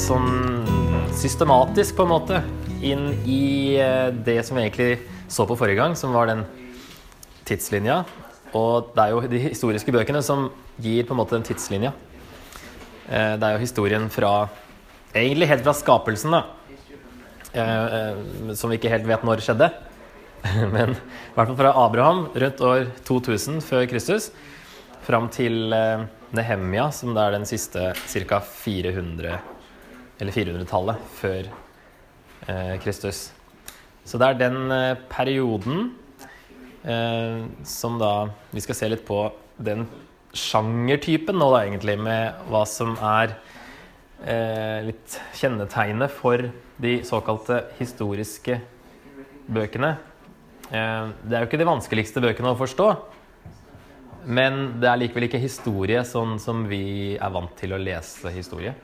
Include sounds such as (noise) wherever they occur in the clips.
sånn systematisk, på en måte, inn i eh, det som vi egentlig så på forrige gang, som var den tidslinja. Og det er jo de historiske bøkene som gir på en måte den tidslinja. Eh, det er jo historien fra Egentlig helt fra skapelsen, da. Eh, som vi ikke helt vet når skjedde. (laughs) Men i hvert fall fra Abraham rundt år 2000 før Kristus fram til eh, Nehemia, som det er den siste ca. 400 eller 400-tallet før eh, Kristus. Så det er den eh, perioden eh, som da Vi skal se litt på den sjangertypen nå, da, egentlig, med hva som er eh, litt kjennetegnet for de såkalte historiske bøkene. Eh, det er jo ikke de vanskeligste bøkene å forstå. Men det er likevel ikke historie sånn som vi er vant til å lese historie.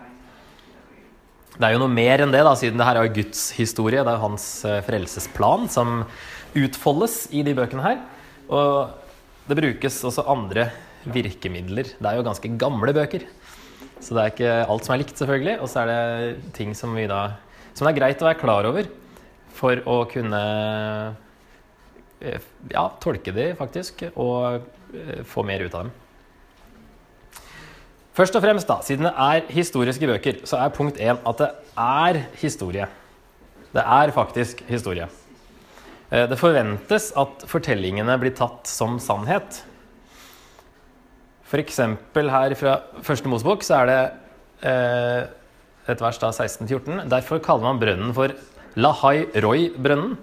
Det er jo noe mer enn det, da, siden det her er Guds historie. Det er jo hans eh, frelsesplan som utfoldes i de bøkene her. Og det brukes også andre virkemidler. Det er jo ganske gamle bøker. Så det er ikke alt som er likt, selvfølgelig. Og så er det ting som, da, som det er greit å være klar over for å kunne eh, ja, tolke de, faktisk. Og Eh, få mer ut av dem. Først og fremst, da, siden det er historiske bøker, så er punkt én at det er historie. Det er faktisk historie. Eh, det forventes at fortellingene blir tatt som sannhet. F.eks. her fra Første Mosebok så er det eh, et vers da 16-14. Derfor kaller man brønnen for Lahai Roy-brønnen.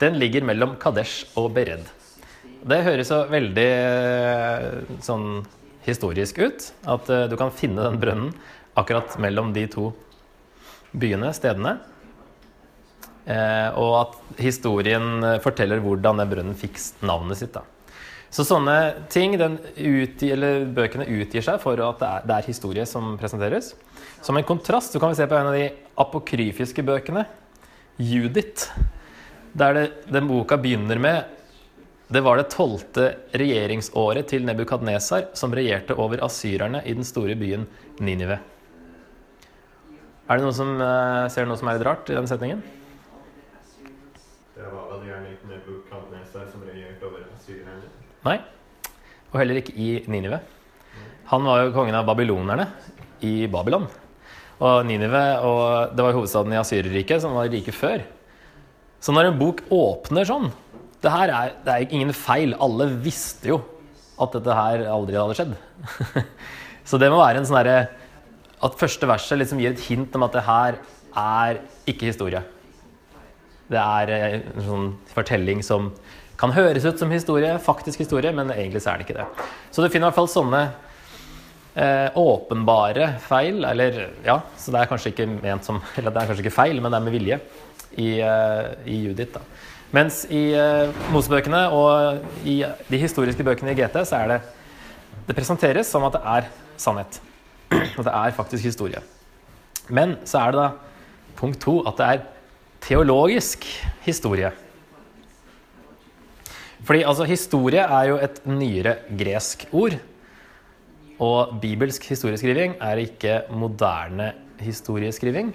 Den ligger mellom Kadesh og Bered. Det høres så veldig eh, sånn historisk ut. At uh, du kan finne den brønnen akkurat mellom de to byene, stedene. Eh, og at historien forteller hvordan den brønnen fikk navnet sitt. Da. Så sånne ting, utgi, bøkene utgir seg for at det er, det er, historie som presenteres. Som en kontrast så kan vi se på en av de apokryfiske bøkene, Judith. Der det, den boka begynner med det var det tolvte regjeringsåret til Nebukadnesar, som regjerte over asyrerne i den store byen Ninive. Er det noen som uh, ser noe som er litt rart i den setningen? Det var vel gjerne ikke Nebukadnesar som regjerte over asyrerne? Nei, og heller ikke i Ninive. Han var jo kongen av babylonerne i Babylon. Og Ninive og det var hovedstaden i Asyrerriket, som var riket før. Så når en bok åpner sånn det her er, det er ingen feil. Alle visste jo at dette her aldri hadde skjedd. (laughs) Så det må være en sånn herre At første verset liksom gir et hint om at det her er ikke historie. Det er eh, en sånn fortelling som kan høres ut som historie, faktisk historie, men egentlig så er det ikke det. Så du finner i hvert fall sånne eh, åpenbare feil, eller ja, så det er kanskje ikke ment som (laughs) Eller det er kanskje ikke feil, men det er med vilje i, eh, i Judith. da. Mens i uh, Mosebøkene og i de historiske bøkene i GT så er det Det presenteres som at det er sannhet. (clears throat) At det er faktisk historie. Men så er det da punkt to at det er teologisk historie. Fordi altså, historie er jo et nyere gresk ord. Og bibelsk historieskriving er ikke moderne historieskriving.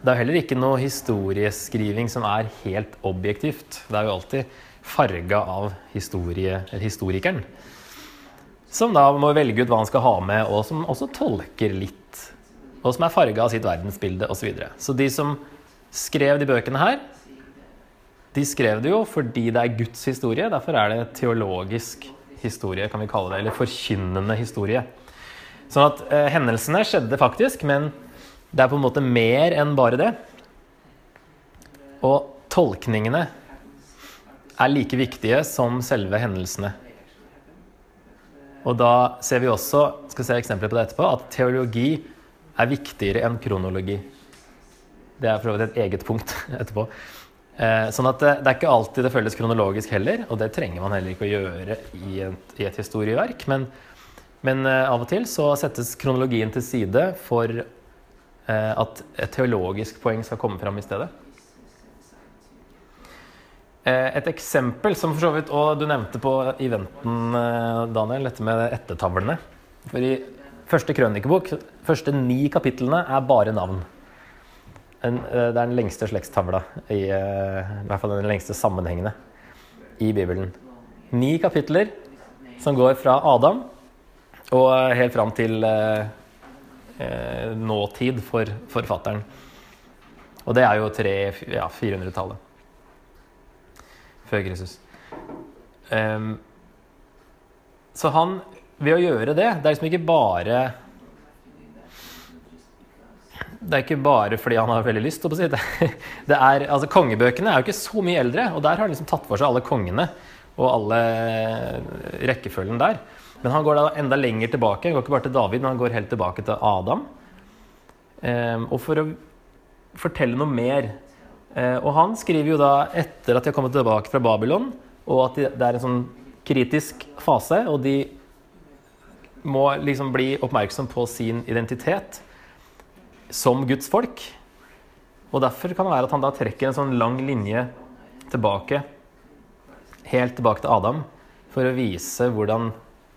Det er heller ikke noe historieskriving som er helt objektivt. Det er jo alltid farga av historie, historikeren. Som da må velge ut hva han skal ha med, og som også tolker litt. Og som er farga av sitt verdensbilde osv. Så, videre. så de som skrev de bøkene her, de skrev det jo fordi det er Guds historie. Derfor er det teologisk historie, kan vi kalle det. Eller forkynnende historie. Sånn at eh, hendelsene skjedde faktisk, men det er på en måte mer enn bare det. Og tolkningene er like viktige som selve hendelsene. Og da ser vi også skal se eksempler på det etterpå, at teologi er viktigere enn kronologi. Det er for så vidt et eget punkt (laughs) etterpå. Eh, sånn at det, det, er ikke alltid det føles kronologisk heller, og det trenger man heller ikke å gjøre i et, i et historieverk. Men, men eh, av og til så settes kronologien til side for Eh, at et teologisk poeng skal komme fram i stedet. Eh, et eksempel som for så vidt Og du nevnte på eventen, eh, Daniel, dette med ettertavlene. For i Første krønikebok, første ni kapitlene er bare navn. Eh, det er den lengste slektstavla, i, eh, i hvert fall den lengste sammenhengende i Bibelen. Ni kapitler som går fra Adam og eh, helt fram til eh, nåtid for forfatteren. Og det er jo tre- ja, 400-tallet før Kristus. Um, så han, ved å gjøre det Det er liksom ikke bare Det er ikke bare fordi han har veldig lyst. (laughs) det er, altså Kongebøkene er jo ikke så mye eldre, og der har han liksom tatt for seg alle kongene og alle rekkefølgen der. Men han går da enda lenger tilbake. Han går ikke bare til David, men han går helt tilbake til Adam. Eh, og for å fortelle noe mer eh, Og han skriver jo da etter at de har kommet tilbake fra Babylon, og at de, det er en sånn kritisk fase, og de må liksom bli oppmerksom på sin identitet som Guds folk. Og derfor kan det være at han da trekker en sånn lang linje tilbake, helt tilbake til Adam, for å vise hvordan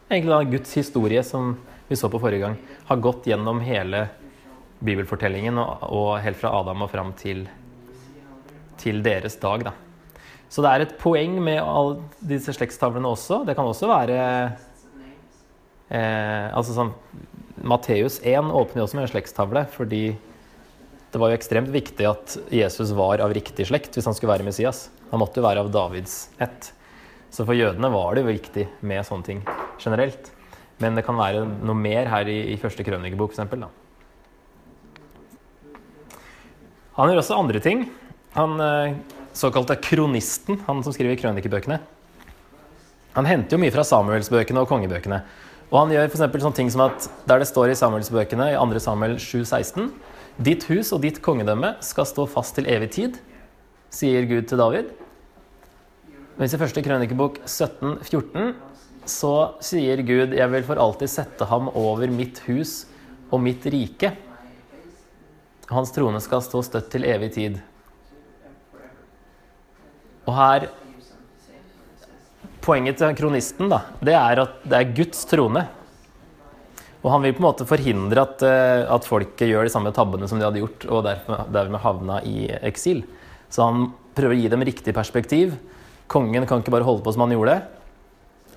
egentlig da Guds historie, som vi så på forrige gang, har gått gjennom hele bibelfortellingen og, og helt fra Adam og fram til, til deres dag. Da. Så det er et poeng med alle disse slektstavlene også. Det kan også være eh, altså sånn, Matteus 1 åpner jo også med en slektstavle, fordi det var jo ekstremt viktig at Jesus var av riktig slekt hvis han skulle være Messias. Han måtte jo være av Davids ett. Så for jødene var det jo viktig med sånne ting generelt. Men det kan være noe mer her i, i første krønikebok, f.eks. Han gjør også andre ting. Han eh, såkalte kronisten, han som skriver krønikebøkene, han henter jo mye fra Samuelsbøkene og kongebøkene. Og han gjør for sånne ting som at der det står i Samuelsbøkene i 2. Samuel 7,16 Ditt hus og ditt kongedømme skal stå fast til evig tid, sier Gud til David. Mens i første krønikebok 17,14 så sier Gud jeg vil for alltid sette ham over mitt hus og mitt rike. Hans trone skal stå støtt til evig tid. Og her Poenget til kronisten da, det er at det er Guds trone. Og han vil på en måte forhindre at, eh, at folket gjør de samme tabbene som de hadde gjort, og dermed havna i eksil. Så han prøver å gi dem riktig perspektiv. Kongen kan ikke bare holde på som han gjorde.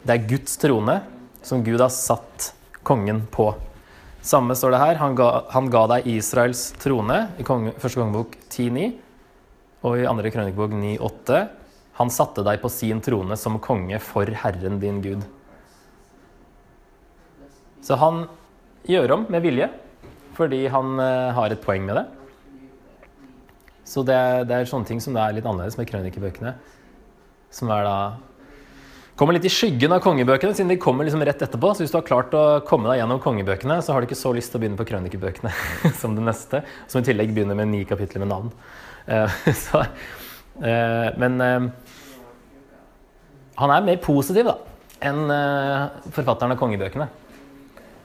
Det er Guds trone som Gud har satt kongen på. Samme står det her. Han ga, han ga deg Israels trone i konge, første kongebok 10.9 og i andre krønikebok 9.8. Han satte deg på sin trone som konge for Herren din Gud. Så han gjør om med vilje, fordi han eh, har et poeng med det. Så det, det er sånne ting som er litt annerledes med krønikebøkene. Som er da Kommer litt i skyggen av kongebøkene, siden de kommer liksom rett etterpå. Så hvis du har klart å komme deg gjennom kongebøkene, så har du ikke så lyst til å begynne på krønikebøkene (laughs) som det neste. Som i tillegg begynner med ni kapitler med navn. Eh, (laughs) så, eh, men eh, han er mer positiv da, enn forfatteren av kongebøkene.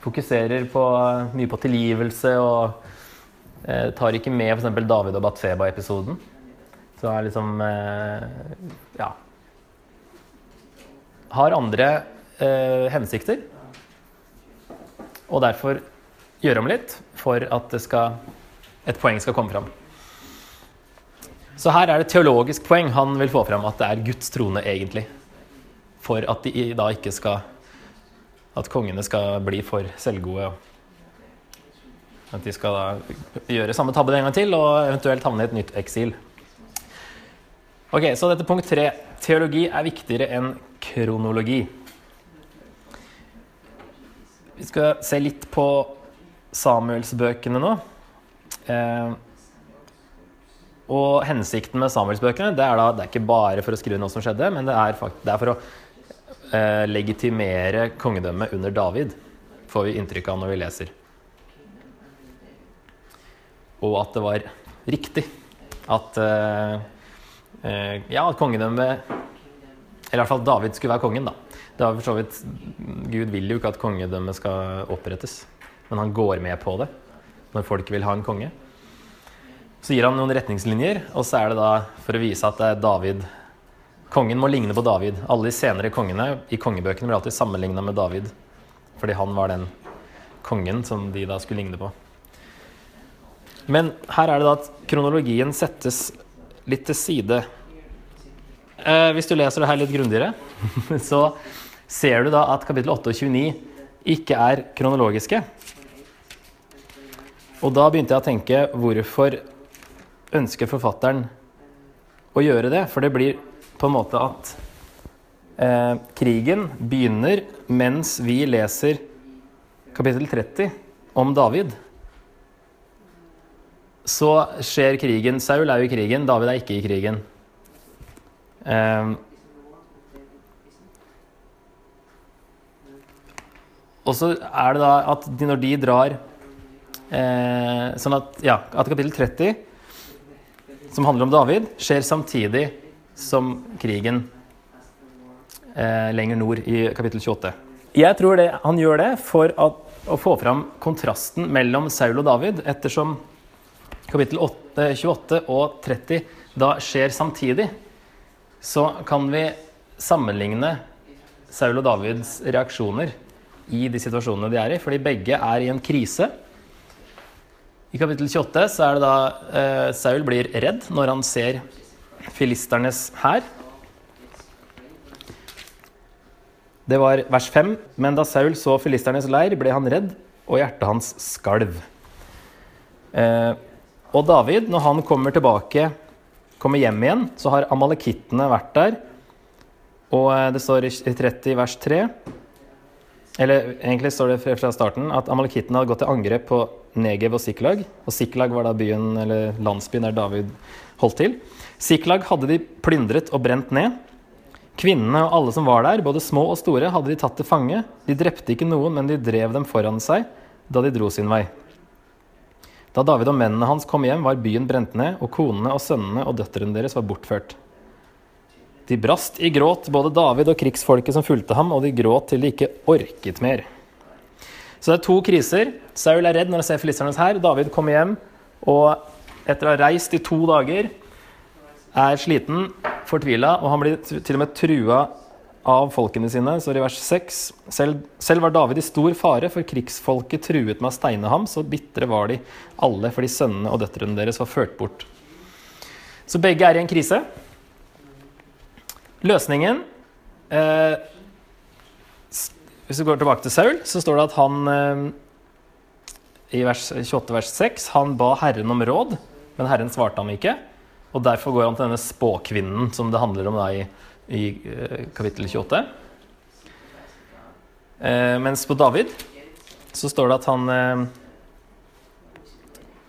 Fokuserer på, mye på tilgivelse og tar ikke med f.eks. David og Batseba-episoden. Så er liksom Ja. Har andre eh, hensikter. Og derfor gjøre om litt for at skal, et poeng skal komme fram. Så her er det et teologisk poeng han vil få fram, at det er Guds trone egentlig. For at de da ikke skal At kongene skal bli for selvgode. At de skal da gjøre samme tabbe en gang til og eventuelt havne i et nytt eksil. Ok, Så dette punkt tre. Teologi er viktigere enn kronologi. Vi skal se litt på Samuelsbøkene nå. Eh, og hensikten med Samuelsbøkene det er, da, det er ikke bare for å skrive noe som skjedde, men det er, fakt, det er for å eh, legitimere kongedømmet under David, får vi inntrykk av når vi leser. Og at det var riktig at eh, Ja, at kongedømmet Eller i hvert fall David skulle være kongen, da. Det var for så vidt Gud vil jo ikke at kongedømmet skal opprettes, men han går med på det når folk vil ha en konge. Så gir han noen retningslinjer, og så er det da for å vise at det er David Kongen må ligne på David. Alle de senere kongene i kongebøkene blir alltid sammenligna med David. Fordi han var den kongen som de da skulle ligne på. Men her er det da at kronologien settes litt til side. Eh, hvis du leser det her litt grundigere, (laughs) så ser du da at kapittel 8 og 29 ikke er kronologiske. Og da begynte jeg å tenke hvorfor ønsker forfatteren å gjøre det? For det blir på en måte at eh, krigen begynner mens vi leser kapittel 30 om David. Så skjer krigen. Saul er jo i krigen, David er ikke i krigen. Um, og så er det da at de, når de drar eh, Sånn at, ja, at kapittel 30, som handler om David, skjer samtidig som krigen eh, lenger nord i kapittel 28. Jeg tror det, han gjør det for at, å få fram kontrasten mellom Saul og David, ettersom kapittel 8, 28 og 30 da skjer samtidig. Så kan vi sammenligne Saul og Davids reaksjoner i de situasjonene de er i, fordi begge er i en krise. I kapittel 28 så er det da eh, Saul blir redd når han ser filisternes hær. Det var vers 5. Men da Saul så filisternes leir, ble han redd, og hjertet hans skalv. Eh, og David, når han kommer tilbake, kommer hjem igjen, så har amalekittene vært der. Og eh, det står i 30 vers 3 Eller egentlig står det fra starten at amalekittene hadde gått til angrep på Negev og Siklag. Og Siklag var da byen, eller landsbyen der David holdt til. Siklag hadde de plyndret og brent ned. Kvinnene og alle som var der, både små og store, hadde de tatt til fange. De drepte ikke noen, men de drev dem foran seg da de dro sin vei. Da David og mennene hans kom hjem, var byen brent ned, og konene og sønnene og døtrene deres var bortført. De brast i gråt, både David og krigsfolket som fulgte ham, og de gråt til de ikke orket mer. Så det er to kriser. Saul er redd når han ser filisternes hær. David kommer hjem, og etter å ha reist i to dager er sliten, fortvila, og han blir til og med trua av folkene sine. Så i vers 6 selv, selv var David i stor fare, for krigsfolket truet med å steine ham. Så bitre var de alle fordi sønnene og døtrene deres var ført bort. Så begge er i en krise. Løsningen eh, Hvis vi går tilbake til Saul, så står det at han eh, i vers 28 vers 6 han ba Herren om råd, men Herren svarte ham ikke. Og derfor går han til denne spåkvinnen som det handler om da i, i uh, kapittel 28. Uh, mens på David så står det at han uh,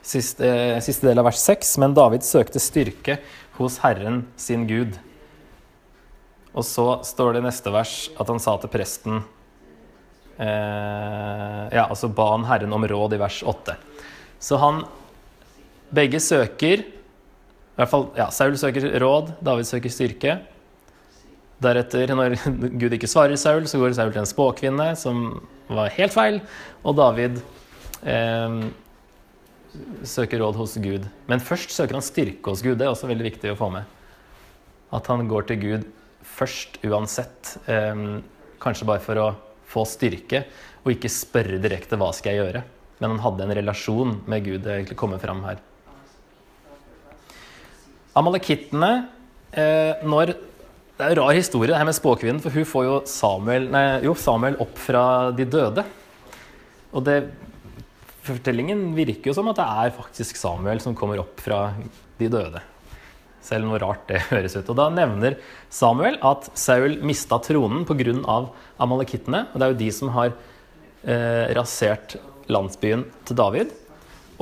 siste, siste del av vers 6 Men David søkte styrke hos Herren sin Gud. Og så står det i neste vers at han sa til presten Ja, altså ba han Herren om råd i vers 8. Så han Begge søker i hvert fall, ja, Saul søker råd, David søker styrke. Deretter, når Gud ikke svarer Saul, så går Saul til en spåkvinne, som var helt feil. Og David eh, søker råd hos Gud. Men først søker han styrke hos Gud. Det er også veldig viktig å få med. At han går til Gud først uansett. Eh, kanskje bare for å få styrke, og ikke spørre direkte 'hva skal jeg gjøre'? Men han hadde en relasjon med Gud. Det egentlig kommer fram her. Amalekittene eh, når Det er en rar historie, det her med spåkvinnen, for hun får jo Samuel, nei, jo Samuel opp fra de døde. Og det, fortellingen virker jo som at det er faktisk Samuel som kommer opp fra de døde. Selv noe rart det (laughs) høres ut. Og da nevner Samuel at Saul mista tronen pga. amalekittene. Og det er jo de som har eh, rasert landsbyen til David.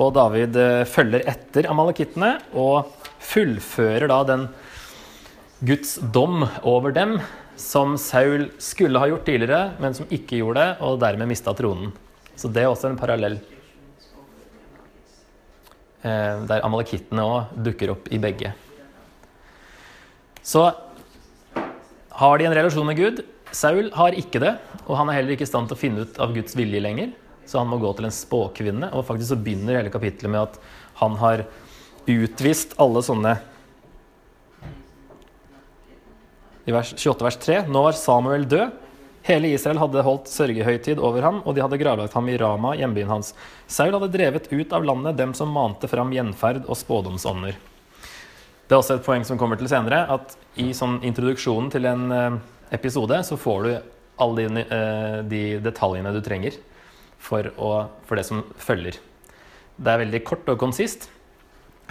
Og David eh, følger etter amalekittene og fullfører da den Guds dom over dem som Saul skulle ha gjort tidligere, men som ikke gjorde det, og dermed mista tronen. Så det er også en parallell. Eh, der amalekittene òg dukker opp i begge. Så har de en relasjon med Gud. Saul har ikke det, og han er heller ikke i stand til å finne ut av Guds vilje lenger. Så han må gå til en spåkvinne, og faktisk så begynner hele kapittelet med at han har utvist alle sånne I vers 28 vers 3 Nå var Samuel død, Hele Israel hadde holdt sørgehøytid over ham, og de hadde gravlagt ham i Rama, hjembyen hans. Saul hadde drevet ut av landet dem som mante fram gjenferd og spådomsånder. Det er også et poeng som kommer til senere, at i sånn introduksjonen til en eh, episode så får du alle de, eh, de detaljene du trenger for, å, for det som følger. Det er veldig kort og konsist.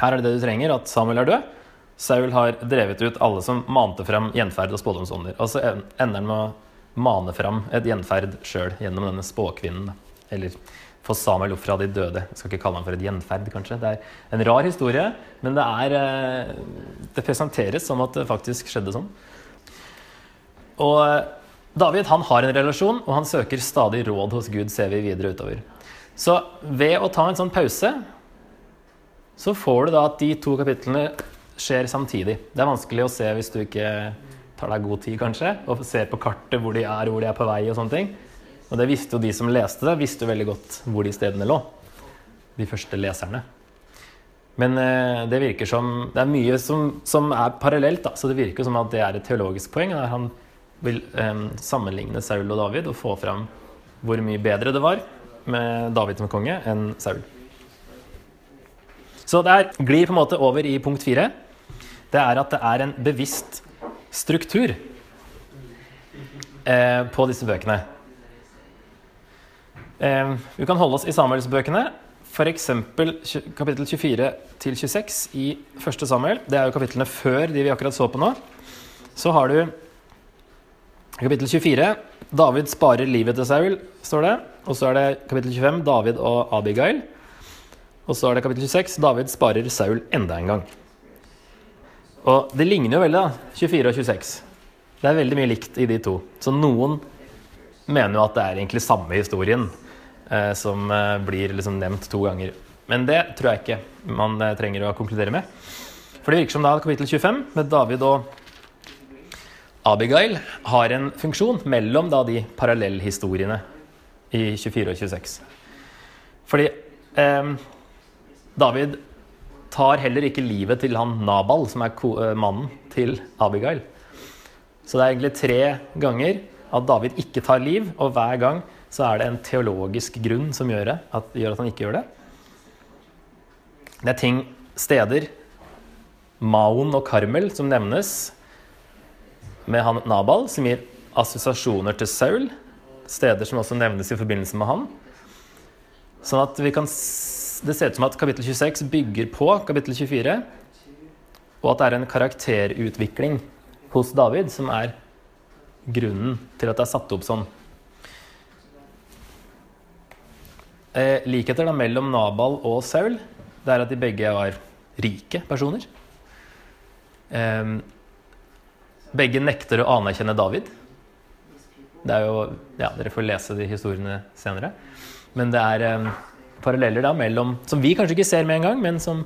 Her er det det du trenger, at Samuel er død. Saul har drevet ut alle som mante fram gjenferd og spådomsånder. Og så ender han med å mane fram et gjenferd sjøl gjennom denne spåkvinnen. Eller få Samuel opp fra de døde. Jeg skal ikke kalle ham for et gjenferd, kanskje. Det er en rar historie, men det, er, eh, det presenteres som at det faktisk skjedde sånn. Og eh, David han har en relasjon, og han søker stadig råd hos Gud, ser vi videre utover. Så ved å ta en sånn pause, så får du da at de to kapitlene skjer samtidig. Det er vanskelig å se hvis du ikke tar deg god tid, kanskje, og ser på kartet hvor de er, hvor de er på vei og sånne ting. Og det visste jo de som leste det, visste jo veldig godt hvor de stedene lå. De første leserne. Men eh, det virker som Det er mye som, som er parallelt, da, så det virker som at det er et teologisk poeng. Der han vil eh, sammenligne Saul og David og få fram hvor mye bedre det var med David som konge enn Saul. Så det er, glir på en måte over i punkt fire. Det er at det er en bevisst struktur eh, på disse bøkene. Eh, vi kan holde oss i Samuelsbøkene. F.eks. kapittel 24 til 26 i første Samuel. Det er jo kapitlene før de vi akkurat så på nå. Så har du kapittel 24. David sparer livet til Saul, står det. Og så er det kapittel 25. David og Abigail. Og så er det kapittel 26. David sparer Saul enda en gang. Og det ligner jo veldig, da. 24 og 26. Det er veldig mye likt i de to. Så noen mener jo at det er egentlig samme historien eh, som eh, blir liksom nevnt to ganger. Men det tror jeg ikke man eh, trenger å konkludere med. For det virker som da kapittel 25 med David og Abigail har en funksjon mellom da de parallellhistoriene i 24 og 26. Fordi eh, David tar heller ikke livet til han Nabal, som er eh, mannen til Abigail. Så det er egentlig tre ganger at David ikke tar liv, og hver gang så er det en teologisk grunn som gjør, at, gjør at han ikke gjør det. Det er ting, steder, Maon og Karmel, som nevnes med han Nabal, som gir assosiasjoner til Saul. Steder som også nevnes i forbindelse med han. Sånn at vi kan Det ser ut som at kapittel 26 bygger på kapittel 24, og at det er en karakterutvikling hos David som er grunnen til at det er satt opp sånn. Eh, likheter da mellom Nabal og Saul det er at de begge var rike personer. Eh, begge nekter å anerkjenne David. Det er jo, ja, Dere får lese de historiene senere. Men det er eh, paralleller da mellom Som vi kanskje ikke ser med en gang, men som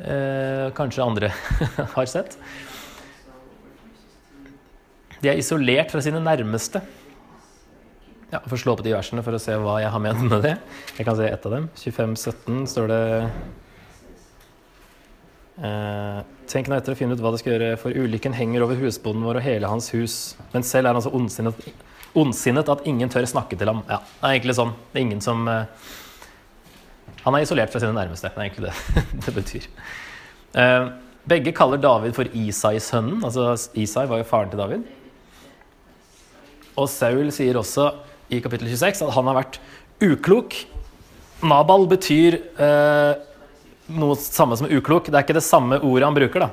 eh, kanskje andre (laughs) har sett. De er isolert fra sine nærmeste. Ja, jeg får slå på de versene for å se hva jeg har ment med det. Jeg kan se ett av dem. 25-17 står det eh, Tenk nå etter å finne ut hva det skal gjøre, for ulykken henger over husbonden vår og hele hans hus. Men selv er han så ondsinnet, ondsinnet at ingen tør snakke til ham. Ja, det er egentlig sånn. Det er ingen som eh, Han er isolert fra sine nærmeste. Det er egentlig det (laughs) det betyr. Eh, begge kaller David for Isai-sønnen. Altså Isai var jo faren til David. Og Saul sier også i kapittel 26 at han har vært uklok. Nabal betyr eh, noe samme som uklok. Det er ikke det samme ordet han bruker, da.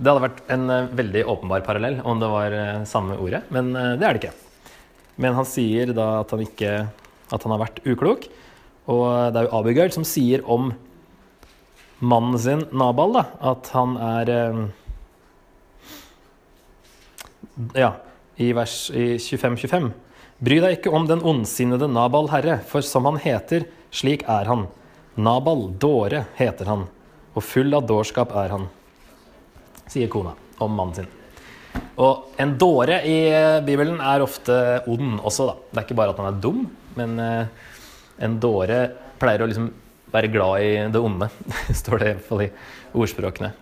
Det hadde vært en eh, veldig åpenbar parallell om det var eh, samme ordet, men det er det ikke. Men han sier da at han ikke at han har vært uklok. Og det er jo Abigail som sier om mannen sin Nabal da, at han er eh, Ja, i vers 25-25. Bry deg ikke om den ondsinnede Nabal, herre, for som han heter, slik er han. Nabal, dåre, heter han, og full av dårskap er han, sier kona om mannen sin. Og en dåre i Bibelen er ofte ond også, da. Det er ikke bare at han er dum, men eh, en dåre pleier å liksom være glad i det onde, (laughs) står det i hvert fall i ordspråkene.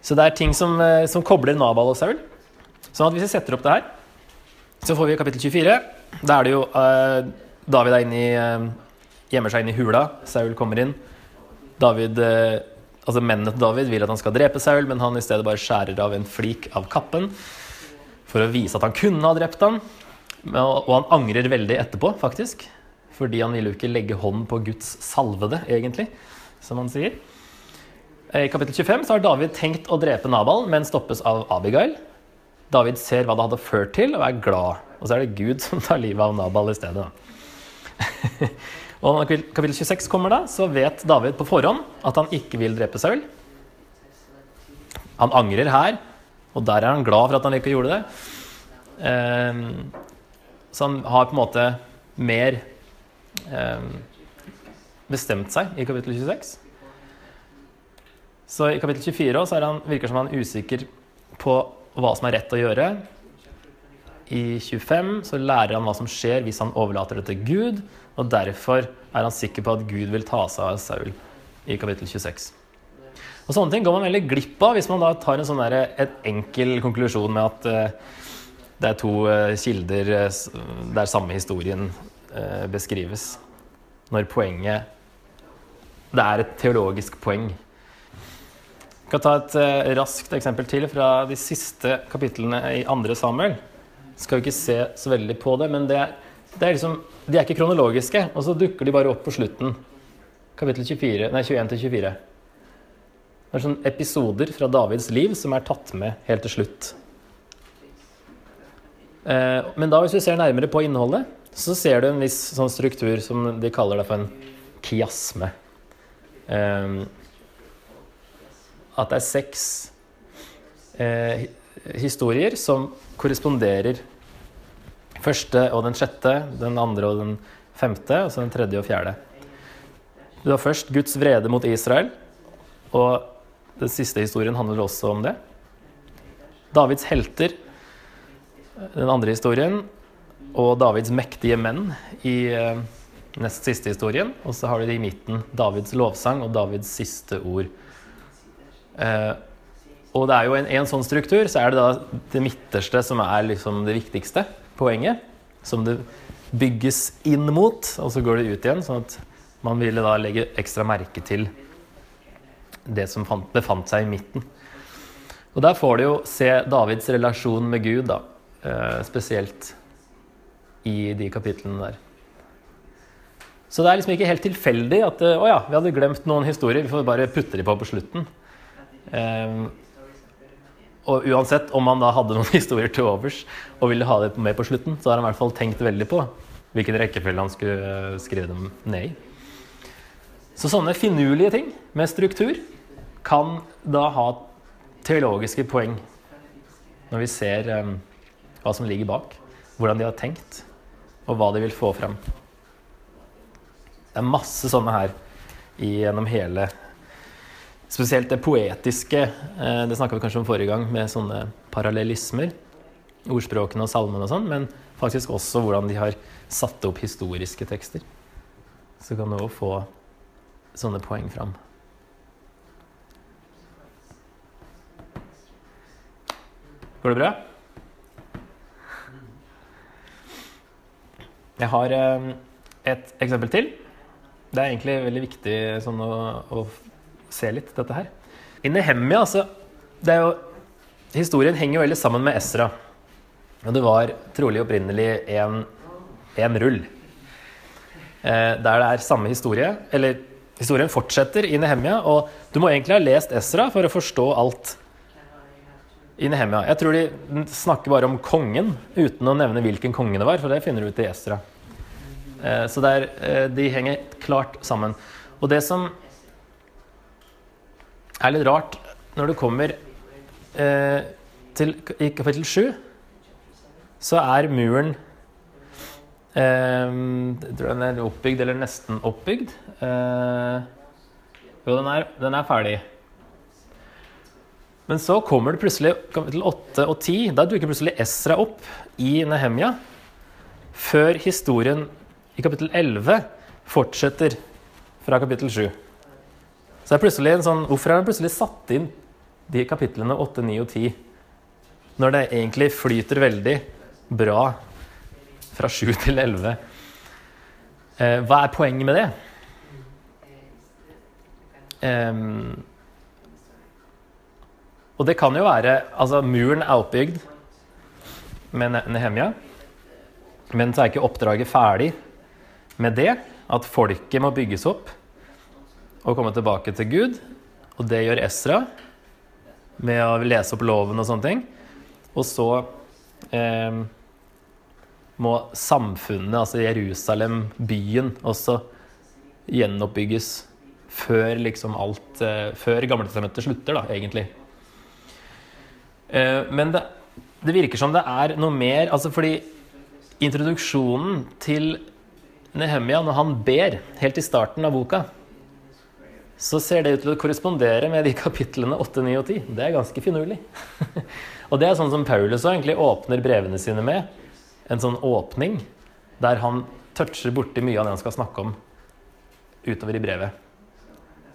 Så det er ting som, eh, som kobler Nabal og Saul. Sånn at hvis vi setter opp det her Så får vi kapittel 24. Da er det jo uh, David er inne i, uh, gjemmer seg inn i hula. Saul kommer inn. David, uh, altså Mennene til David vil at han skal drepe Saul, men han i stedet bare skjærer av en flik av kappen for å vise at han kunne ha drept ham. Og han angrer veldig etterpå, faktisk. Fordi han ville jo ikke legge hånd på Guds salvede, egentlig, som han sier. I kapittel 25 så har David tenkt å drepe Nabal, men stoppes av Abigail. David ser hva det hadde ført til, og er glad. Og så er det Gud som tar livet av Nabal i stedet. (laughs) og når kapittel- kapittel 26 kommer, da, så vet David på forhånd at han ikke vil drepe Saul. Han angrer her, og der er han glad for at han ikke gjorde det. Ehm, så han har på en måte mer bestemt seg i kapittel 26. Så i kapittel 24 også er han, virker som han er usikker på hva som er rett å gjøre. I 25 så lærer han hva som skjer hvis han overlater det til Gud, og derfor er han sikker på at Gud vil ta seg av Saul i kapittel 26. Og Sånne ting går man veldig glipp av hvis man da tar en sånn der, et enkel konklusjon med at uh, det er to uh, kilder uh, det er samme historien beskrives. Når poenget Det er et teologisk poeng. Vi kan ta et eh, raskt eksempel til fra de siste kapitlene i andre Samuel. Skal jo ikke se så veldig på det, men det er, det er liksom, de er ikke kronologiske. Og så dukker de bare opp på slutten. Kapittel 24, nei, 21 til 24. Det er sånne episoder fra Davids liv som er tatt med helt til slutt. Eh, men da hvis vi ser nærmere på innholdet, så ser du en viss sånn struktur som de kaller det for en kiasme. Um, at det er seks eh, historier som korresponderer. Første og den sjette, den andre og den femte, og så den tredje og fjerde. Du har først Guds vrede mot Israel, og den siste historien handler også om det. Davids helter, den andre historien, og Davids mektige menn i eh, nest siste historien. Og så har du i midten Davids lovsang og Davids siste ord. Eh, og det er jo en, en sånn struktur, så er det da det midterste som er liksom det viktigste poenget. Som det bygges inn mot, og så går det ut igjen. Sånn at man ville da legge ekstra merke til det som fant, befant seg i midten. Og der får du jo se Davids relasjon med Gud, da. Eh, spesielt i de kapitlene der. Så det er liksom ikke helt tilfeldig at eh, å ja, vi hadde glemt noen historier. Vi får bare putte de på på slutten. Um, og uansett om han da hadde noen (laughs) historier til overs og ville ha det med på slutten, så har han i hvert fall tenkt veldig på hvilken rekkefølge han skulle eh, skrive dem ned i. Så sånne finurlige ting med struktur kan da ha teologiske poeng når vi ser um, hva som ligger bak, hvordan de har tenkt, og hva de vil få fram. Det er masse sånne her gjennom hele Spesielt det poetiske. eh, Det snakka vi kanskje om forrige gang, med sånne parallellismer. Ordspråkene og salmene og sånn, men faktisk også hvordan de har satt opp historiske tekster. Så kan du òg få sånne poeng fram. Går det bra? Jeg har eh, et eksempel til. Det er egentlig veldig viktig sånn å, å se litt, dette her. I Nehemia, altså det er jo, Historien henger jo veldig sammen med Esra. Og det var trolig opprinnelig en, rull. Eh, der det er samme historie. Eller historien fortsetter i Nehemia. Og du må egentlig ha lest Esra for å forstå alt i Nehemia. Jeg tror de snakker bare om kongen uten å nevne hvilken konge det var, for det finner du ut i Esra. Eh, Så det er, eh, de henger klart sammen. Og det som er litt rart når du kommer eh, til i kapittel 7, så er muren Jeg tror den er oppbygd, eller nesten oppbygd. Jo, den er, den er ferdig. Men så kommer det plutselig kapittel 8 og 10. Da dukker plutselig Esra opp i Nehemia. Før historien i kapittel 11 fortsetter fra kapittel 7. Så det er plutselig en sånn, Hvorfor har han plutselig satt inn de kapitlene 8, 9 og 10? Når det egentlig flyter veldig bra fra 7 til 11. Eh, hva er poenget med det? Ehm, og det kan jo være Altså, muren er oppbygd med Nehemja, men så er ikke oppdraget ferdig med det. At folket må bygges opp og komme tilbake til Gud. Og det gjør Esra med å lese opp loven og sånne ting. Og så eh, må samfunnet, altså Jerusalem, byen, også gjenoppbygges før liksom alt eh, Før Gamletestamentet slutter, da, egentlig. Eh, men det, det virker som det er noe mer altså Fordi introduksjonen til Nehemia, når han ber helt i starten av boka, så ser det ut til å korrespondere med de (laughs) kapitlene 8, 9 og 10. Det er ganske finurlig. (laughs) og det er sånn som Paulus egentlig åpner brevene sine med. En sånn åpning der han toucher borti mye av det han skal snakke om utover i brevet.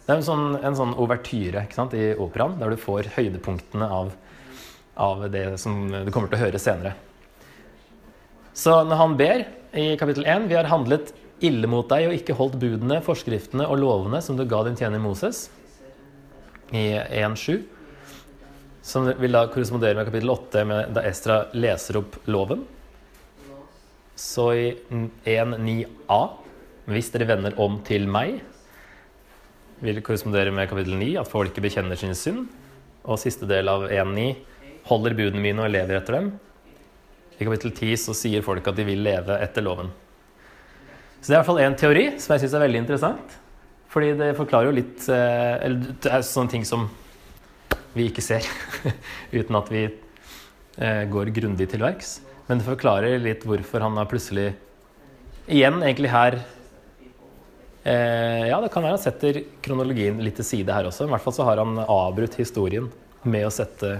Det er en sånn, en sånn overtyre i operaen, der du får høydepunktene av, av det som du kommer til å høre senere. Så når han ber i kapittel 1 Vi har handlet ille mot deg og ikke holdt budene, forskriftene og lovene som du ga din tjener Moses, i 1.7, som vil da korrespondere med kapittel 8, med da Estra leser opp loven. Så i 1.9a Hvis dere vender om til meg, vil korrespondere med kapittel 9, at folket bekjenner sin synd. Og siste del av 1.9 holder budene mine og lever etter dem. I kapittel 10 så sier folk at de vil leve etter loven. Så det er i hvert fall én teori som jeg syns er veldig interessant. Fordi det forklarer jo litt eh, Eller det er sånne ting som vi ikke ser (laughs) uten at vi eh, går grundig til verks. Men det forklarer litt hvorfor han har plutselig Igjen egentlig her eh, Ja, det kan være han setter kronologien litt til side her også. I hvert fall så har han avbrutt historien med å sette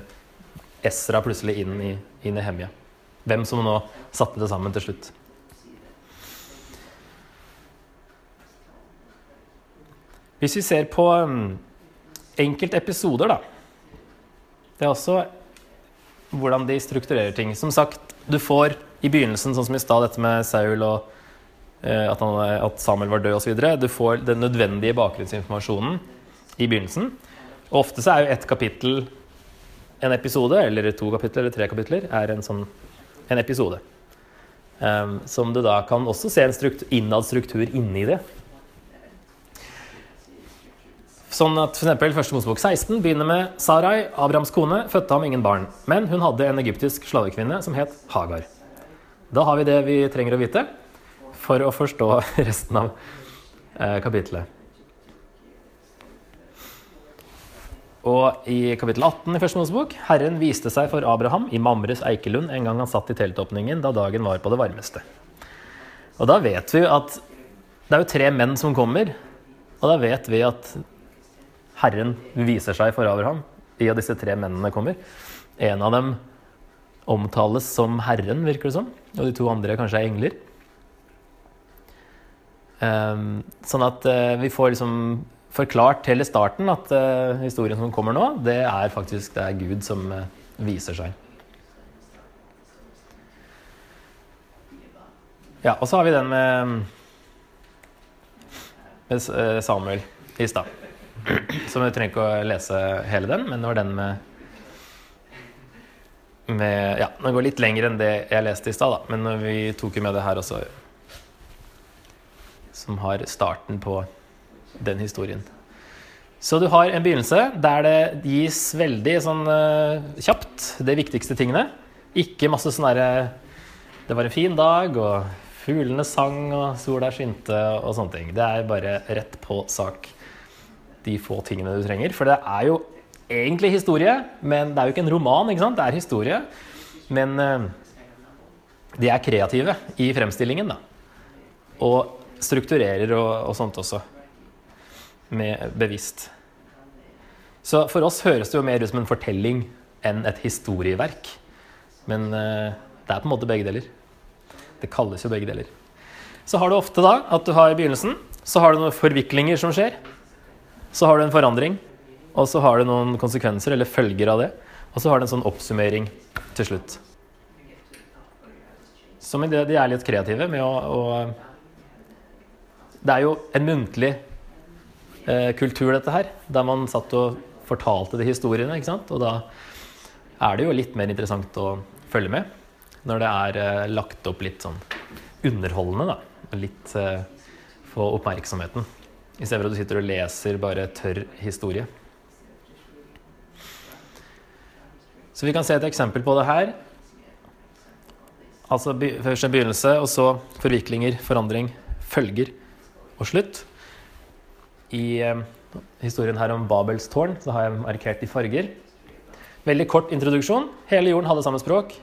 Esra plutselig inn i, i Nehemia. Hvem som nå satte det sammen til slutt. Hvis vi ser på enkeltepisoder, enkelte episoder, da Det er også hvordan de strukturerer ting. Som sagt, du får i begynnelsen, sånn som i stad, dette med Saul og eh, at, han, at, Samuel var død osv. Du får den nødvendige bakgrunnsinformasjonen i begynnelsen. Og ofte så er jo ett kapittel en episode, eller to kapitler eller tre kapitler, er en sånn en episode. Um, som du da kan også se en struktur, innad struktur inni det. Sånn at eksempel, Første Mosebok 16 begynner med Sarai, Abrahams kone, fødte ham ingen barn. Men hun hadde en egyptisk slavekvinne som het Hagar. Da har vi det vi trenger å vite for å forstå (laughs) resten av eh, kapittelet. Og i kapittel 18 i Første Mosebok Herren viste seg for Abraham i Mamres eikelund en gang han satt i teltåpningen da dagen var på det varmeste. Og da vet vi at det er jo tre menn som kommer, og da vet vi at Herren viser seg for Abraham i at disse tre mennene kommer. En av dem omtales som Herren, virker det som, og de to andre kanskje er engler. Um, sånn at uh, vi får liksom forklart hele starten at uh, historien som kommer nå, det er faktisk det er Gud som uh, viser seg. Ja, og så har vi den med, med uh, Samuel i stad. Så vi trenger ikke å lese hele den, men det var den med, med Ja, den går litt lenger enn det jeg leste i stad, men vi tok jo med det her også. Som har starten på den historien. Så du har en begynnelse der det gis veldig sånn uh, kjapt de viktigste tingene. Ikke masse sånn derre Det var en fin dag, og fuglene sang, og sola skinte, og sånne ting. Det er bare rett på sak, de få tingene du trenger. For det er jo egentlig historie, men det er jo ikke en roman, ikke sant? Det er historie. Men uh, de er kreative i fremstillingen, da. Og strukturerer og, og sånt også med bevisst. Så for oss høres det jo mer ut som en fortelling enn et historieverk. Men uh, det er på en måte begge deler. Det kalles jo begge deler. Så har du ofte da at du har i begynnelsen så har du noen forviklinger som skjer. Så har du en forandring, og så har du noen konsekvenser eller følger av det. Og så har du en sånn oppsummering til slutt. som i det de er litt kreative med å, å Det er jo en muntlig eh, kultur, dette her, der man satt og fortalte de historiene, ikke sant? Og da er det jo litt mer interessant å følge med når det er eh, lagt opp litt sånn underholdende, da. Og litt eh, få oppmerksomheten. I stedet for at du sitter og leser bare tørr historie. Så vi kan se et eksempel på det her. Altså først en begynnelse, og så forviklinger, forandring, følger og slutt. I eh, historien her om Babels tårn så har jeg markert i farger. Veldig kort introduksjon. Hele jorden hadde samme språk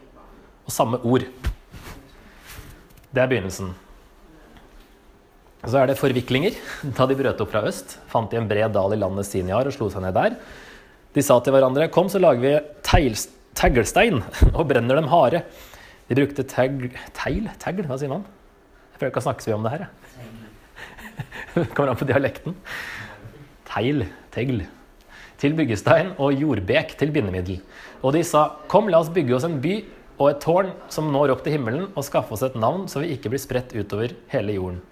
og samme ord. Det er begynnelsen. Så er det forviklinger. (laughs) Da de brøt opp fra øst, fant de en bred dal i landet Siniar og slo seg ned der. De sa til hverandre Kom, så lager vi teil, teglstein (laughs) og brenner dem harde. De brukte tegl Teil? Tegl? Hva sier man? Jeg føler ikke å snakke så mye om det her. Jeg. (laughs) Kommer an på dialekten. Teil. Tegl. Til byggestein og jordbek til bindemiddel. Og de sa Kom, la oss bygge oss en by og et tårn som når opp til himmelen, og skaffe oss et navn så vi ikke blir spredt utover hele jorden.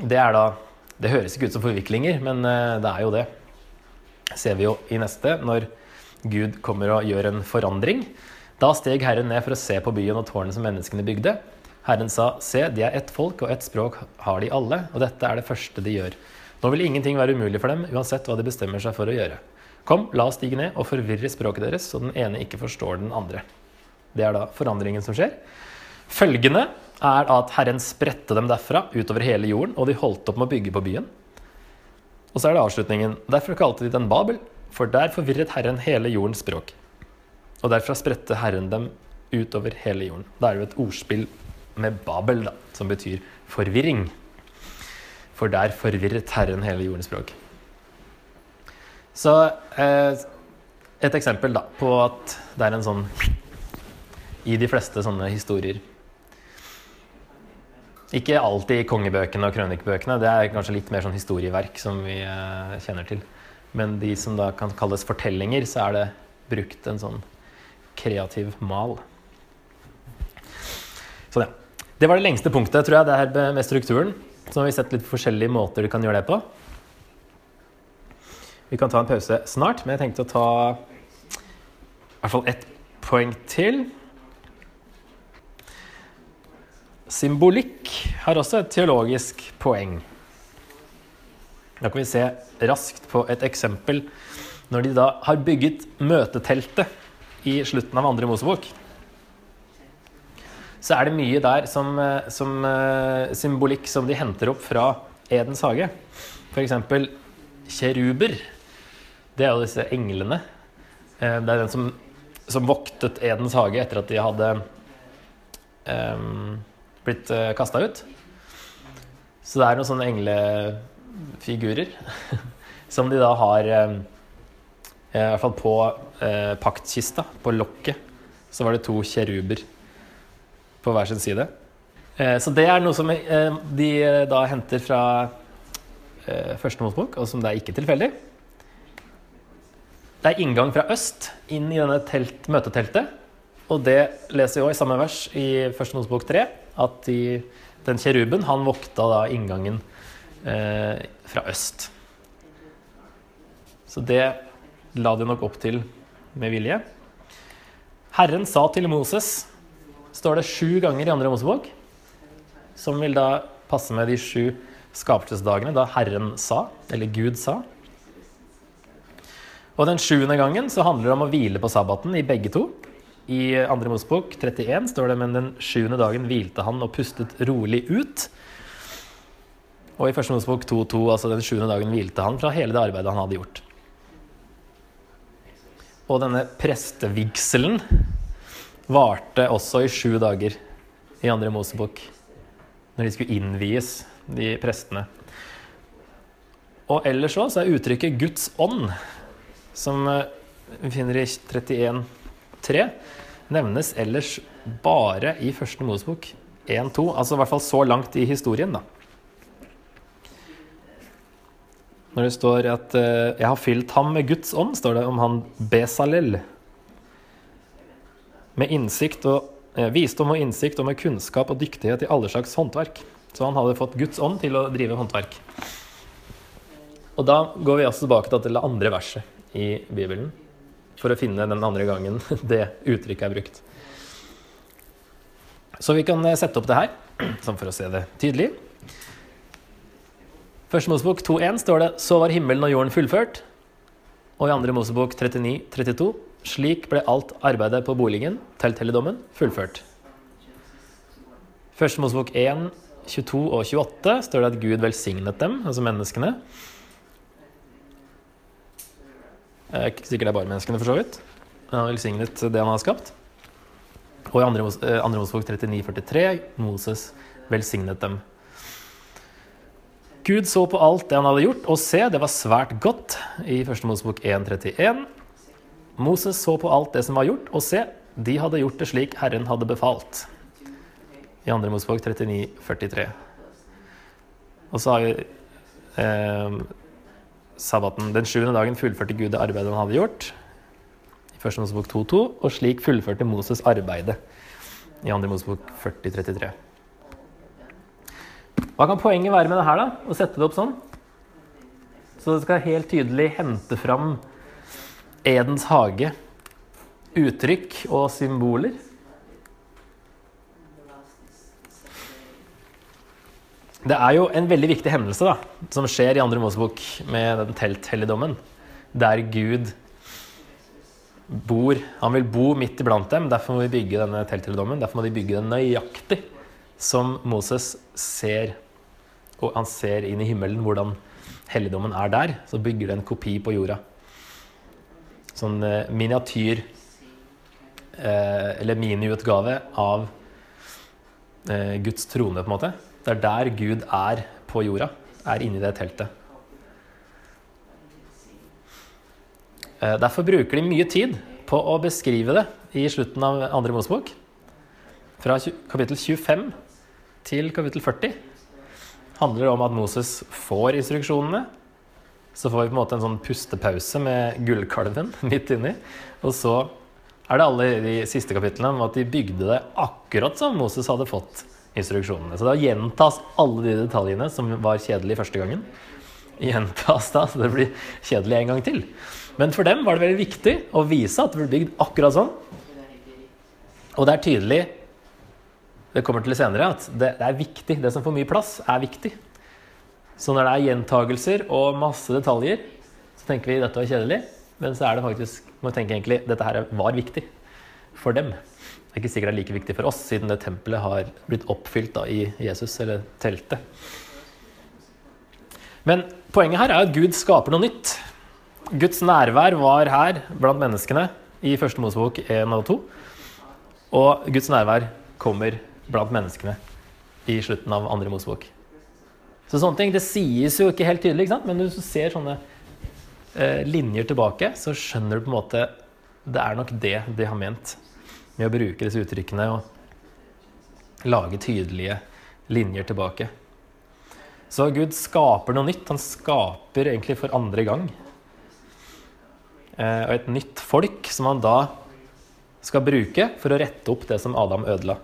Det er da Det høres ikke ut som forviklinger, men eh, det er jo det. Ser vi jo i neste, når Gud kommer og gjør en forandring. Da steg Herren ned for å se på byen og tårnet som menneskene bygde. Herren sa, se, de er ett folk, og ett språk har de alle, og dette er det første de gjør. Nå vil ingenting være umulig for dem, uansett hva de bestemmer seg for å gjøre. Kom, la oss stige ned og forvirre språket deres, så den ene ikke forstår den andre. Det er da forandringen som skjer. Følgende er at Herren spredte dem derfra utover hele jorden, og de holdt opp med å bygge på byen. Og så er det avslutningen. Derfor kalte de den Babel, for der forvirret Herren hele jordens språk. Og derfra spredte Herren dem utover hele jorden. Da er det jo et ordspill med Babel, da, som betyr forvirring. For der forvirret Herren hele jordens språk. Så eh, et eksempel da, på at det er en sånn I de fleste sånne historier ikke alltid i kongebøkene og krønikebøkene. Det er kanskje litt mer sånn historieverk som vi eh, kjenner til. Men de som da kan kalles fortellinger, så er det brukt en sånn kreativ mal. Sånn, ja. Det var det lengste punktet, tror jeg, det her med strukturen. Så har vi sett litt forskjellige måter du kan gjøre det på. Vi kan ta en pause snart, men jeg tenkte å ta i hvert fall ett poeng til. Symbolikk har også et teologisk poeng. Da kan vi se raskt på et eksempel når de da har bygget møteteltet i slutten av andre Mosebok. Så er det mye der som, som uh, symbolikk som de henter opp fra Edens hage. F.eks. kjeruber. Det er jo disse englene. Uh, det er den som, som, voktet Edens hage etter at de hadde um, blitt uh, kasta ut. Så det er noen sånne englefigurer (laughs) som de da har um, I hvert fall på eh, paktkista, på lokket, så var det to kjeruber på hver sin side. Eh, så det er noe som eh, de eh, da henter fra første Mosebok, og som det er ikke tilfeldig. Det er inngang fra øst inn i denne telt, møteteltet. Og det leser vi òg i samme vers i første Mosebok 3, at de den kjeruben han vokta da inngangen eh, fra øst. Så det la de nok opp til med vilje. Herren sa til Moses, står det sju ganger i andre Mosebok, som vil da passe med de sju skapelsesdagene da Herren sa, eller Gud sa. Og den sjuende gangen så handler det om å hvile på sabbaten i begge to. I andre Mosebok 31 står det men den sjuende dagen hvilte han og pustet rolig ut. Og i første Mosebok 2.2, altså den sjuende dagen, hvilte han fra hele det arbeidet han hadde gjort. Og denne prestevigselen varte også i sju dager i andre Mosebok. Når de skulle innvies, de prestene. Og ellers så er uttrykket 'Guds ånd', som eh, vi finner i 31.3, nevnes ellers bare i første Mosebok 1-2. Altså i hvert fall så langt i historien, da. Når det står at uh, 'jeg har fylt ham med Guds ånd', står det om han Besalel. Med innsikt og eh, visdom og innsikt og med kunnskap og dyktighet i alle slags håndverk. Så han hadde fått Guds ånd til å drive håndverk. Og da går vi også tilbake til det andre verset i Bibelen for å finne den andre gangen (laughs) det uttrykket er brukt. Så vi kan eh, sette opp det her, (clears throat) sånn for å se det tydelig. Første Mosebok 2.1 står det Så var himmelen og jorden fullført. Og i andre Mosebok 39.32 Slik ble alt arbeidet på boligen, telthelligdommen, fullført. Første Mosebok 1, 22 og 28 står det at Gud velsignet dem, altså menneskene. Ikke sikkert det er bare menneskene, for så vidt. Han har velsignet det han har skapt. Og i andre, Mosebok 39, 43 Moses velsignet dem. Gud så på alt det han hadde gjort, og se, det var svært godt. I første Mosebok 1,31. Moses så på alt det som var gjort, og se, de hadde gjort det slik Herren hadde befalt. I 2. Mosebok 39, 43. Og så har vi eh, sabbaten. Den sjuende dagen fullførte Gud det arbeidet han hadde gjort. I 1. Mosebok 2.2. Og slik fullførte Moses arbeidet. I 2. Mosebok 40.33. Hva kan poenget være med det her, da? Å sette det opp sånn? Så det skal helt tydelig hente fram Edens hage, uttrykk og symboler. Det er jo en veldig viktig hendelse da, som skjer i andre Mosebok med den telthelligdommen, der Gud bor Han vil bo midt iblant dem, derfor må vi bygge denne telthelligdommen. Derfor må de bygge den nøyaktig som Moses ser. Og han ser inn i himmelen hvordan helligdommen er der. Så bygger det en kopi på jorda. Sånn eh, miniatyr eh, Eller miniutgave av eh, Guds trone, på en måte. Det er der Gud er på jorda. Er inni det teltet. Derfor bruker de mye tid på å beskrive det i slutten av andre Mosebok. Fra kapittel 25 til kapittel 40 handler det om at Moses får instruksjonene. Så får vi på en måte en sånn pustepause med gullkalven (laughs) midt inni. Og så er det alle de siste kapitlene om at de bygde det akkurat som Moses hadde fått instruksjonene. Så da gjentas alle de detaljene som var kjedelige første gangen. Gjentas da, så det blir kjedelig en gang til. Men for dem var det veldig viktig å vise at det ble bygd akkurat sånn. Og det er tydelig det kommer til senere, at det, det er viktig. Det som får mye plass, er viktig. Så når det er gjentagelser og masse detaljer, så tenker vi dette var kjedelig. Men så er det faktisk vi tenke egentlig, dette her var viktig for dem. Det er ikke sikkert det er like viktig for oss, siden det tempelet har blitt oppfylt da, i Jesus, eller teltet. Men poenget her er at Gud skaper noe nytt. Guds nærvær var her blant menneskene i første Mosebok 1 og 2. Og Guds nærvær kommer blant menneskene i slutten av andre Mosebok. Så sånne ting, Det sies jo ikke helt tydelig, ikke men hvis du ser sånne eh, linjer tilbake, så skjønner du på en måte Det er nok det de har ment med å bruke disse uttrykkene og lage tydelige linjer tilbake. Så Gud skaper noe nytt. Han skaper egentlig for andre gang. Eh, og et nytt folk som han da skal bruke for å rette opp det som Adam ødela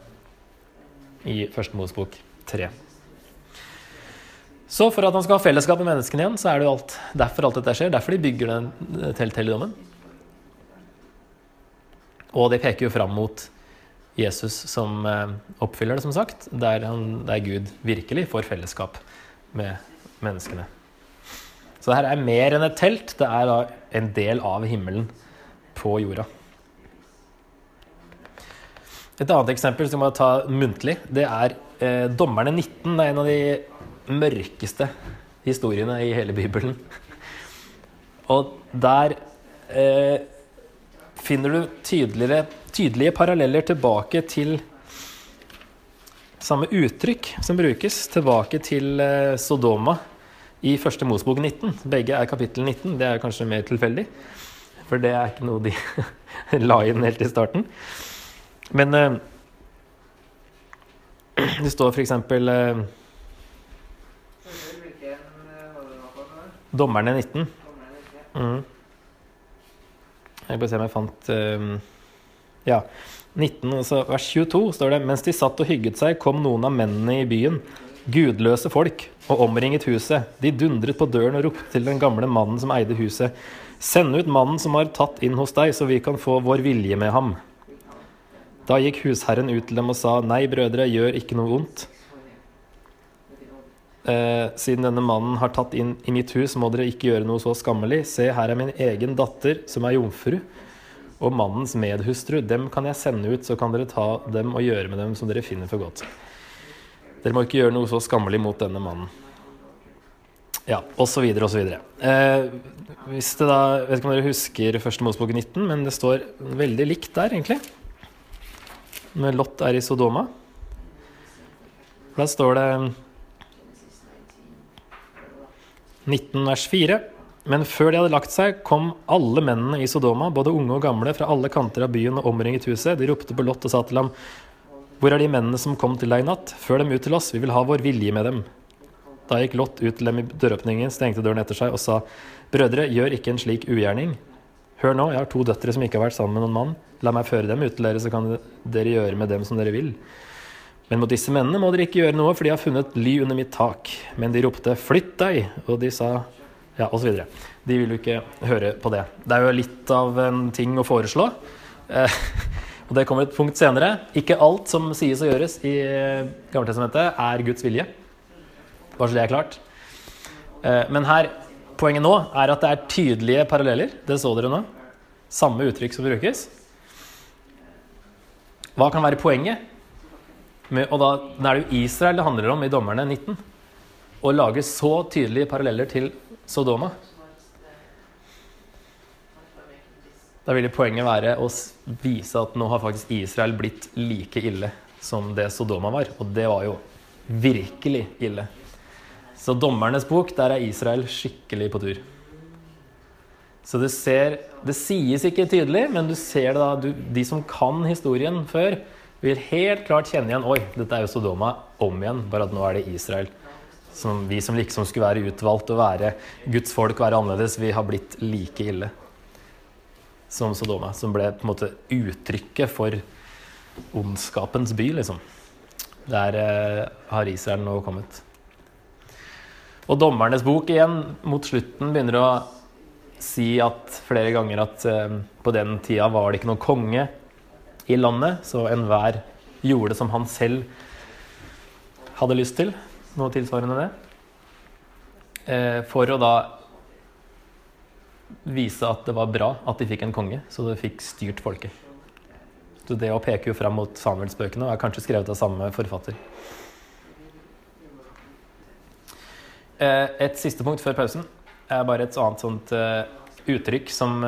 i Første Mosebok 3. Så for at han skal ha fellesskap med menneskene igjen, så er det jo alt, derfor alt dette skjer. Derfor de bygger den eh, telthelligdommen. Og det peker jo fram mot Jesus som eh, oppfyller det, som sagt. Der, han, der Gud virkelig får fellesskap med menneskene. Så det her er mer enn et telt. Det er da en del av himmelen på jorda. Et annet eksempel som jeg må ta muntlig, det er eh, Dommerne 19. Det er en av de mørkeste historiene i hele Bibelen. Og der eh, finner du tydelige paralleller tilbake til samme uttrykk som brukes, tilbake til eh, Sodoma i første Mosbok 19. Begge er kapittel 19. Det er kanskje mer tilfeldig, for det er ikke noe de (laughs) la inn helt i starten. Men eh, (clears throat) det står for eksempel eh, Dommerne 19. Mm. Jeg bare se om jeg fant eh, Ja. 19, altså vers 22 står det Mens de satt og hygget seg, kom noen av mennene i byen, gudløse folk, og omringet huset. De dundret på døren og ropte til den gamle mannen som eide huset. Send ut mannen som har tatt inn hos deg, så vi kan få vår vilje med ham. Da gikk husherren ut til dem og sa, Nei, brødre, gjør ikke noe ondt. Eh, siden denne mannen har tatt inn i mitt hus, må dere ikke gjøre noe så skammelig. Se, her er min egen datter, som er jomfru og mannens medhustru, dem kan jeg sende ut, så kan dere ta dem og gjøre med dem som dere finner for godt. Dere må ikke gjøre noe så skammelig mot denne mannen. Ja, osv., osv. Eh, hvis det da, jeg vet ikke om dere husker første Mosebok 19, men det står veldig likt der, egentlig. Når Lot er i Sodoma. Da står det 19 vers 4. Men før de hadde lagt seg, kom alle mennene i Sodoma, både unge og gamle, fra alle kanter av byen og omringet huset. De ropte på Lot og sa til ham, Hvor er de mennene som kom til deg i natt? Før dem ut til oss, vi vil ha vår vilje med dem. Da gikk Lot ut til dem i døråpningen, stengte døren etter seg og sa, Brødre, gjør ikke en slik ugjerning. Hør nå, jeg har to døtre som ikke har vært sammen med noen mann. La meg føre dem ut til dere, så kan dere gjøre med dem som dere vil. Men mot disse mennene må dere ikke gjøre noe, for de har funnet ly under mitt tak. Men de ropte, flytt deg! Og de sa, ja, osv. De vil jo ikke høre på det. Det er jo litt av en ting å foreslå. Eh, (laughs) og det kommer et punkt senere. Ikke alt som sies og gjøres i Gammeltestamentet, er Guds vilje. Bare så det er klart. Eh, men her, poenget nå er at det er tydelige paralleller. Det så dere nå. Samme uttrykk som brukes. Hva kan være poenget? Med, og da, da er det jo Israel det handler om i Dommerne 19. Å lage så tydelige paralleller til Sodoma. Da ville poenget være å vise at nå har faktisk Israel blitt like ille som det Sodoma var. Og det var jo virkelig ille. Så dommernes bok, der er Israel skikkelig på tur. Så du ser Det sies ikke tydelig, men du ser det da du, De som kan historien før, vil helt klart kjenne igjen Oi, dette er jo Sodoma om igjen, bare at nå er det Israel. Som vi som liksom skulle være utvalgt og være Guds folk, være annerledes, vi har blitt like ille som Sodoma. Som ble på en måte uttrykket for ondskapens by, liksom. Der eh, har Israel nå kommet. Og dommernes bok igjen, mot slutten, begynner å si at flere ganger at eh, på den tida var det ikke noen konge i landet, så enhver gjorde det som han selv hadde lyst til. Noe tilsvarende det. Eh, for å da vise at det var bra at de fikk en konge, så det fikk styrt folket. Så det å peke jo fram mot Samuelsbøkene er kanskje skrevet av samme forfatter. Eh, et siste punkt før pausen er bare et annet sånt uh, uttrykk som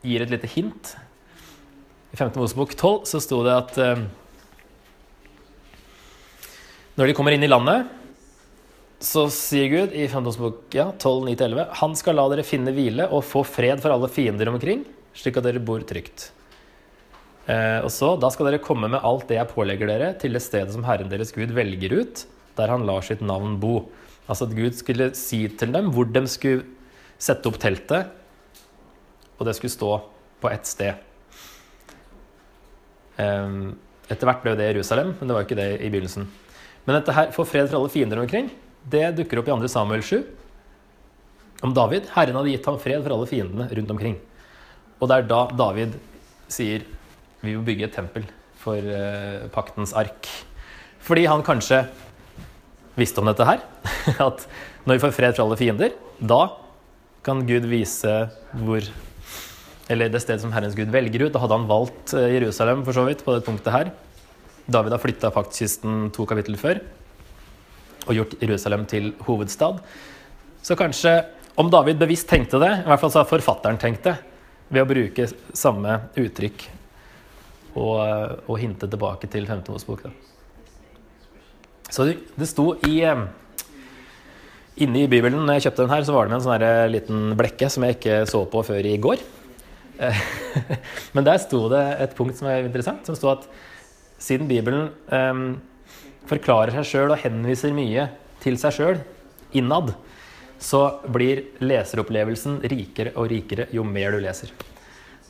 gir et lite hint. I 5. Mosebok 12 så sto det at uh, når de kommer inn i landet, så sier Gud i 5. Mosebok ja, 12, 9-11 Han skal la dere finne hvile og få fred for alle fiender omkring, slik at dere bor trygt. og så, Da skal dere komme med alt det jeg pålegger dere, til det stedet som Herren deres Gud velger ut, der han lar sitt navn bo. Altså at Gud skulle si til dem hvor de skulle sette opp teltet, og det skulle stå på ett sted. Ehm, etter hvert ble det Jerusalem, men det var ikke det i begynnelsen. Men dette her, for fred for alle fiender omkring, det dukker opp i 2. Samuel 7. Om David. Herren hadde gitt ham fred for alle fiendene rundt omkring. Og det er da David sier vi må bygge et tempel for uh, paktens ark. Fordi han kanskje visste om dette her. (laughs) At når vi får fred fra alle fiender, da kan Gud vise hvor Eller det stedet som Herrens Gud velger ut. Da hadde han valgt eh, Jerusalem for så vidt på det punktet her. David har flytta paktkysten to kapittel før og gjort Jerusalem til hovedstad. Så kanskje, om David bevisst tenkte det, i hvert fall så har forfatteren tenkt det, ved å bruke samme uttrykk og, eh, og hinte tilbake til 5. Mosebok. Så det sto i eh, Inne i Bibelen når jeg kjøpte den her, så var det med en sånn liten blekke som jeg ikke så på før i går. Eh, (laughs) men der sto det et punkt som er interessant, som sto at siden Bibelen um, forklarer seg sjøl og henviser mye til seg sjøl innad, så blir leseropplevelsen rikere og rikere jo mer du leser.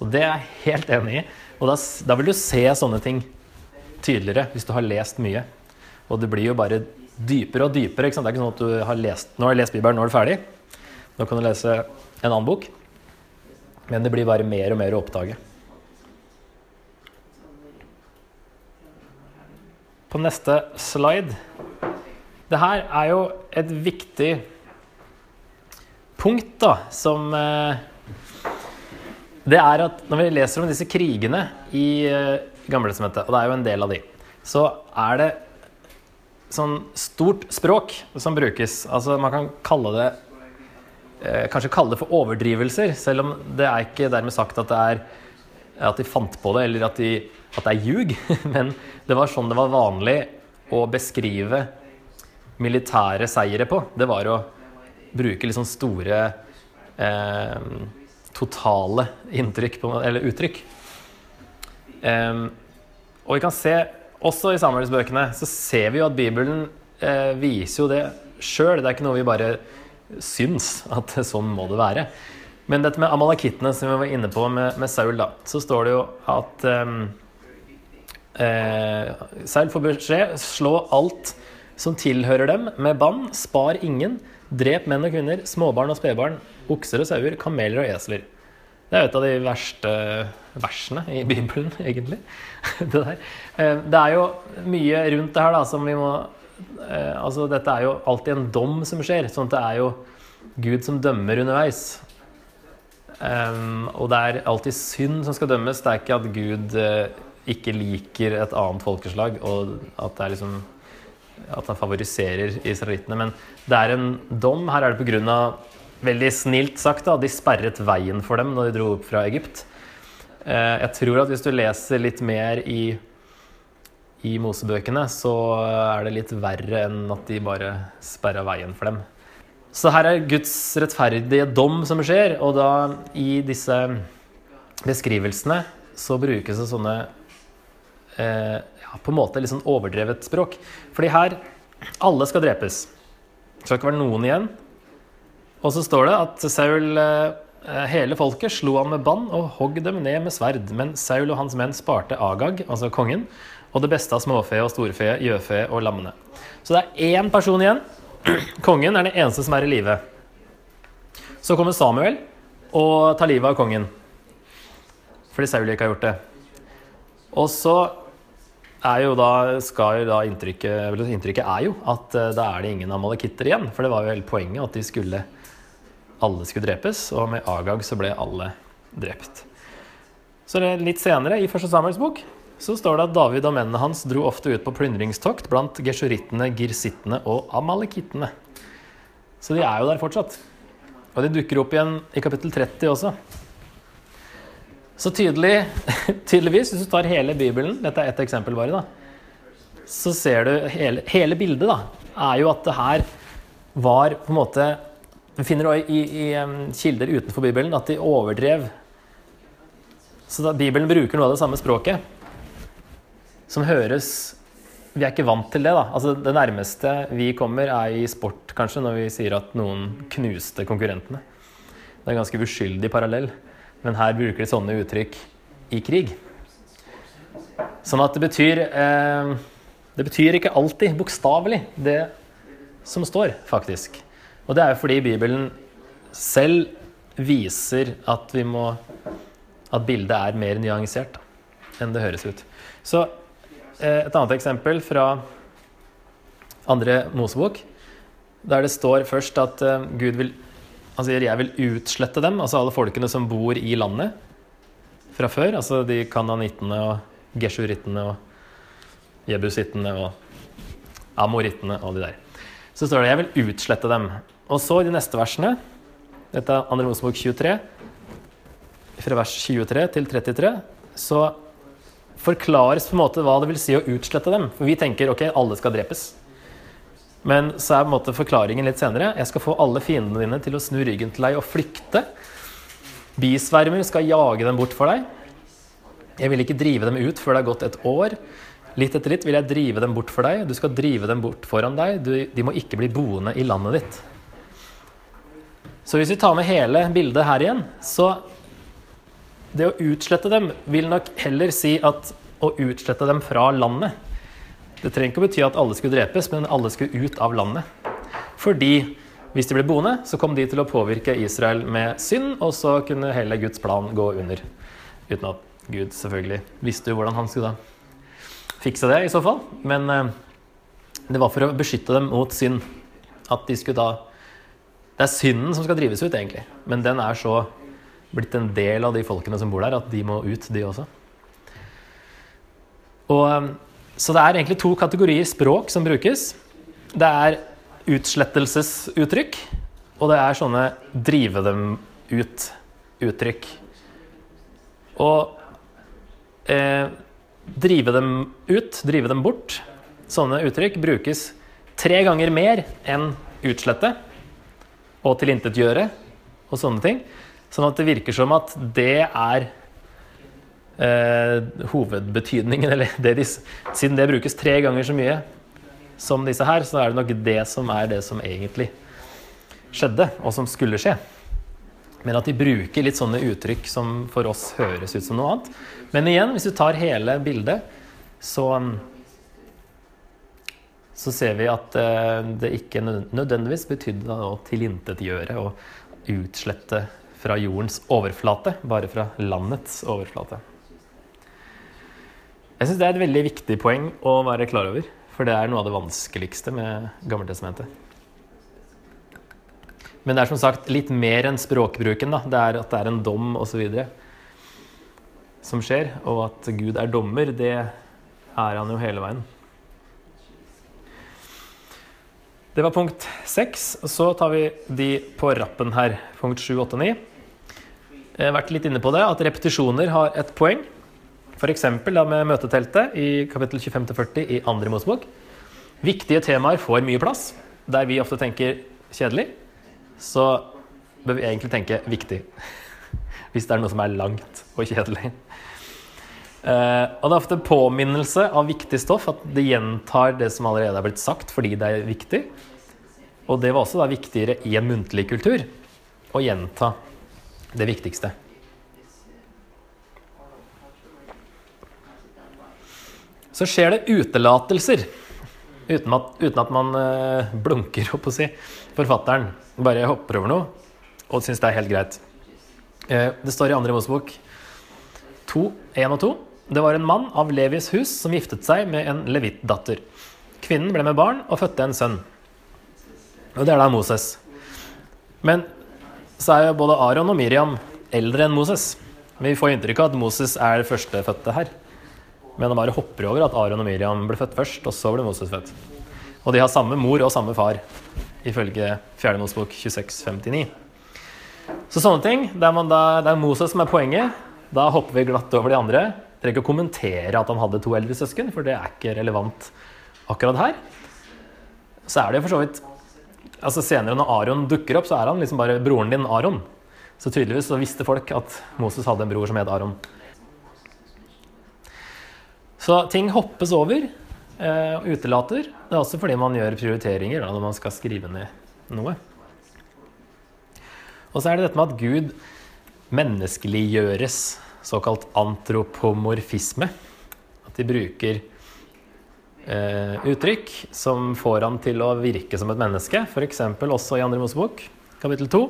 Og det er jeg helt enig i. Og da, da vil du se sånne ting tydeligere hvis du har lest mye. Og det blir jo bare dypere og dypere. Det er ikke sånn at du har lest, nå har jeg lest Bibelen, nå er du ferdig. Nå kan du lese en annen bok. Men det blir bare mer og mer å oppdage. På neste slide Det her er jo et viktig punkt, da, som eh, Det er at når vi leser om disse krigene i eh, Gamletestamentet, og det er jo en del av de, så er det sånn stort språk som brukes. Altså man kan kalle det Kanskje kalle det for overdrivelser, selv om det er ikke dermed sagt at det er at de fant på det, eller at, de, at det er ljug. (laughs) Men det var sånn det var vanlig å beskrive militære seire på. Det var å bruke sånn store eh, totale inntrykk, på, eller uttrykk. Eh, og vi kan se, også i samarbeidsbøkene, så ser vi jo at Bibelen eh, viser jo det sjøl. Det er ikke noe vi bare syns at sånn må det være. Men dette med amalekittene som vi var inne på med, med Saul, da, så står det jo at um, eh, Saul får beskjed slå alt som tilhører dem, med bann. Spar ingen. Drep menn og kvinner, småbarn og spedbarn, okser og sauer, kameler og esler. Det er jo et av de verste versene i Bibelen, (laughs) egentlig. (laughs) Det. Eh, det er jo mye rundt det her da, som vi må eh, Altså, dette er jo alltid en dom som skjer. Sånn at det er jo Gud som dømmer underveis. Um, og det er alltid synd som skal dømmes. Det er ikke at Gud eh, ikke liker et annet folkeslag, og at det er liksom at han favoriserer israelittene. Men det er en dom. Her er det pga. veldig snilt sagt, da, de sperret veien for dem når de dro opp fra Egypt. Eh, jeg tror at hvis du leser litt mer i, i Mosebøkene, så er det litt verre enn at de bare sperra veien for dem. Så her er Guds rettferdige dom som skjer, og da i disse beskrivelsene så brukes det sånne eh, ja, på en måte litt sånn overdrevet språk. Fordi her alle skal drepes. Det skal ikke være noen igjen. Og så står det at Saul eh, Hele folket slo han med bann og hogg dem ned med sverd. Men Saul og hans menn sparte Agag, altså kongen, og det beste av småfe og storfe, gjøfe og lammene. Så det er én person igjen. Kongen er den eneste som er i live. Så kommer Samuel og tar livet av kongen. Fordi Saul ikke har gjort det. Og så er jo da, skal jo da inntrykket, inntrykket er jo at eh, da er det ingen amalekitter igjen. For det var jo hele poenget at de skulle alle skulle drepes, og med Agag så ble alle drept. Så litt senere, i første Samuels bok, så står det at David og mennene hans dro ofte ut på plyndringstokt blant gesjorittene, girsittene og amalekittene. Så de er jo der fortsatt. Og de dukker opp igjen i kapittel 30 også. Så tydelig, (laughs) tydeligvis, hvis du tar hele Bibelen, dette er ett eksempel bare, da, så ser du hele, hele bildet, da, er jo at det her var på en måte Vi finner også i, i em, kilder utenfor Bibelen at de overdrev. Så da Bibelen bruker noe av det samme språket, som høres Vi er ikke vant til det, da. Altså, det nærmeste vi kommer, er i sport, kanskje, når vi sier at noen knuste konkurrentene. Det er en ganske uskyldig parallell. Men her bruker de sånne uttrykk i krig. Sånn at det betyr eh, Det betyr ikke alltid bokstavelig, det som står, faktisk. Og det er jo fordi Bibelen selv viser at vi må At bildet er mer nyansert enn det høres ut. Så et annet eksempel fra andre Mosebok, der det står først at eh, Gud vil Han sier 'jeg vil utslette dem', altså alle folkene som bor i landet fra før. Altså de kananittene og geshurittene og jebusittene og amorittene og de der. Så står det 'jeg vil utslette dem'. Og så i de neste versene, dette er 2. Mosebok 23, fra vers 23 til 33, så forklares på en måte hva det vil si å utslette dem. For vi tenker ok, alle skal drepes. Men så er på en måte forklaringen litt senere. Jeg skal få alle fiendene dine til å snu ryggen til deg og flykte. Bisvermer skal jage dem bort for deg. Jeg vil ikke drive dem ut før det har gått et år. Litt etter litt vil jeg drive dem bort for deg. Du skal drive dem bort foran deg. Du, de må ikke bli boende i landet ditt. Så hvis vi tar med hele bildet her igjen, så det å utslette dem vil nok heller si at å utslette dem fra landet. Det trenger ikke å bety at alle skulle drepes, men alle skulle ut av landet. Fordi hvis de ble boende, så kom de til å påvirke Israel med synd, og så kunne hele Guds plan gå under. Uten at Gud selvfølgelig visste jo hvordan han skulle da fikse det, i så fall. Men eh, det var for å beskytte dem mot synd. At de skulle da Det er synden som skal drives ut, egentlig. Men den er så blitt en del av de folkene som bor der, at de må ut, de også. Og, eh, så det er egentlig to kategorier språk som brukes. Det er utslettelsesuttrykk, og det er sånne drive dem ut-uttrykk. Og eh, drive dem ut, drive dem bort, sånne uttrykk brukes tre ganger mer enn utslette og tilintetgjøre og sånne ting. Sånn at det virker som at det er eh, hovedbetydningen, eller det de, siden det brukes tre ganger så mye som disse her, så er det nok det som er det som egentlig skjedde, og som skulle skje. Men at de bruker litt sånne uttrykk som for oss høres ut som noe annet. Men igjen, hvis du tar hele bildet, så så ser vi at eh, det ikke nødvendigvis betydde å tilintetgjøre og utslette fra jordens overflate, bare fra landets overflate. Jeg syns det er et veldig viktig poeng å være klar over. For det er noe av det vanskeligste med Gammeltestamentet. Men det er som sagt litt mer enn språkbruken. Da. Det er at det er en dom osv. som skjer. Og at Gud er dommer, det er han jo hele veien. Det var punkt seks. Så tar vi de på rappen her. Punkt sju, åtte, ni. Har vært litt inne på det, at repetisjoner har et poeng. F.eks. med møteteltet i kapittel 25-40 i andre Mosebok. Viktige temaer får mye plass. Der vi ofte tenker kjedelig, så bør vi egentlig tenke viktig. (laughs) Hvis det er noe som er langt og kjedelig. Uh, og det er ofte påminnelse av viktig stoff, at det gjentar det som allerede er blitt sagt fordi det er viktig. Og det var også da viktigere i en muntlig kultur å gjenta det viktigste. Så skjer det utelatelser. Uten at, uten at man uh, blunker, opp å si. Forfatteren bare hopper over noe og syns det er helt greit. Uh, det står i andre Mosebok 2, 1 og 2. Det var en mann av Levis hus som giftet seg med en levittdatter. Kvinnen ble med barn og fødte en sønn. Og det er da Moses. Men så er jo både Aron og Miriam eldre enn Moses. Vi får inntrykk av at Moses er det førstefødte her. Men de bare hopper over at Aron og Miriam ble født først, og så ble Moses født. Og de har samme mor og samme far, ifølge 4. Mosebok 2659. Så sånne ting, der da, det er Moses som er poenget, da hopper vi glatt over de andre. Trenger ikke å kommentere at han hadde to eldre søsken, for det er ikke relevant akkurat her. Så er det for så vidt altså Senere, når Aron dukker opp, så er han liksom bare broren din Aron. Så tydeligvis så visste folk at Moses hadde en bror som het Aron. Så ting hoppes over eh, og utelater. Det er også fordi man gjør prioriteringer da, når man skal skrive ned noe. Og så er det dette med at Gud menneskeliggjøres, såkalt antropomorfisme. At de bruker uttrykk som får han til å virke som et menneske. F.eks. også i Andre Mosebok, kapittel 2,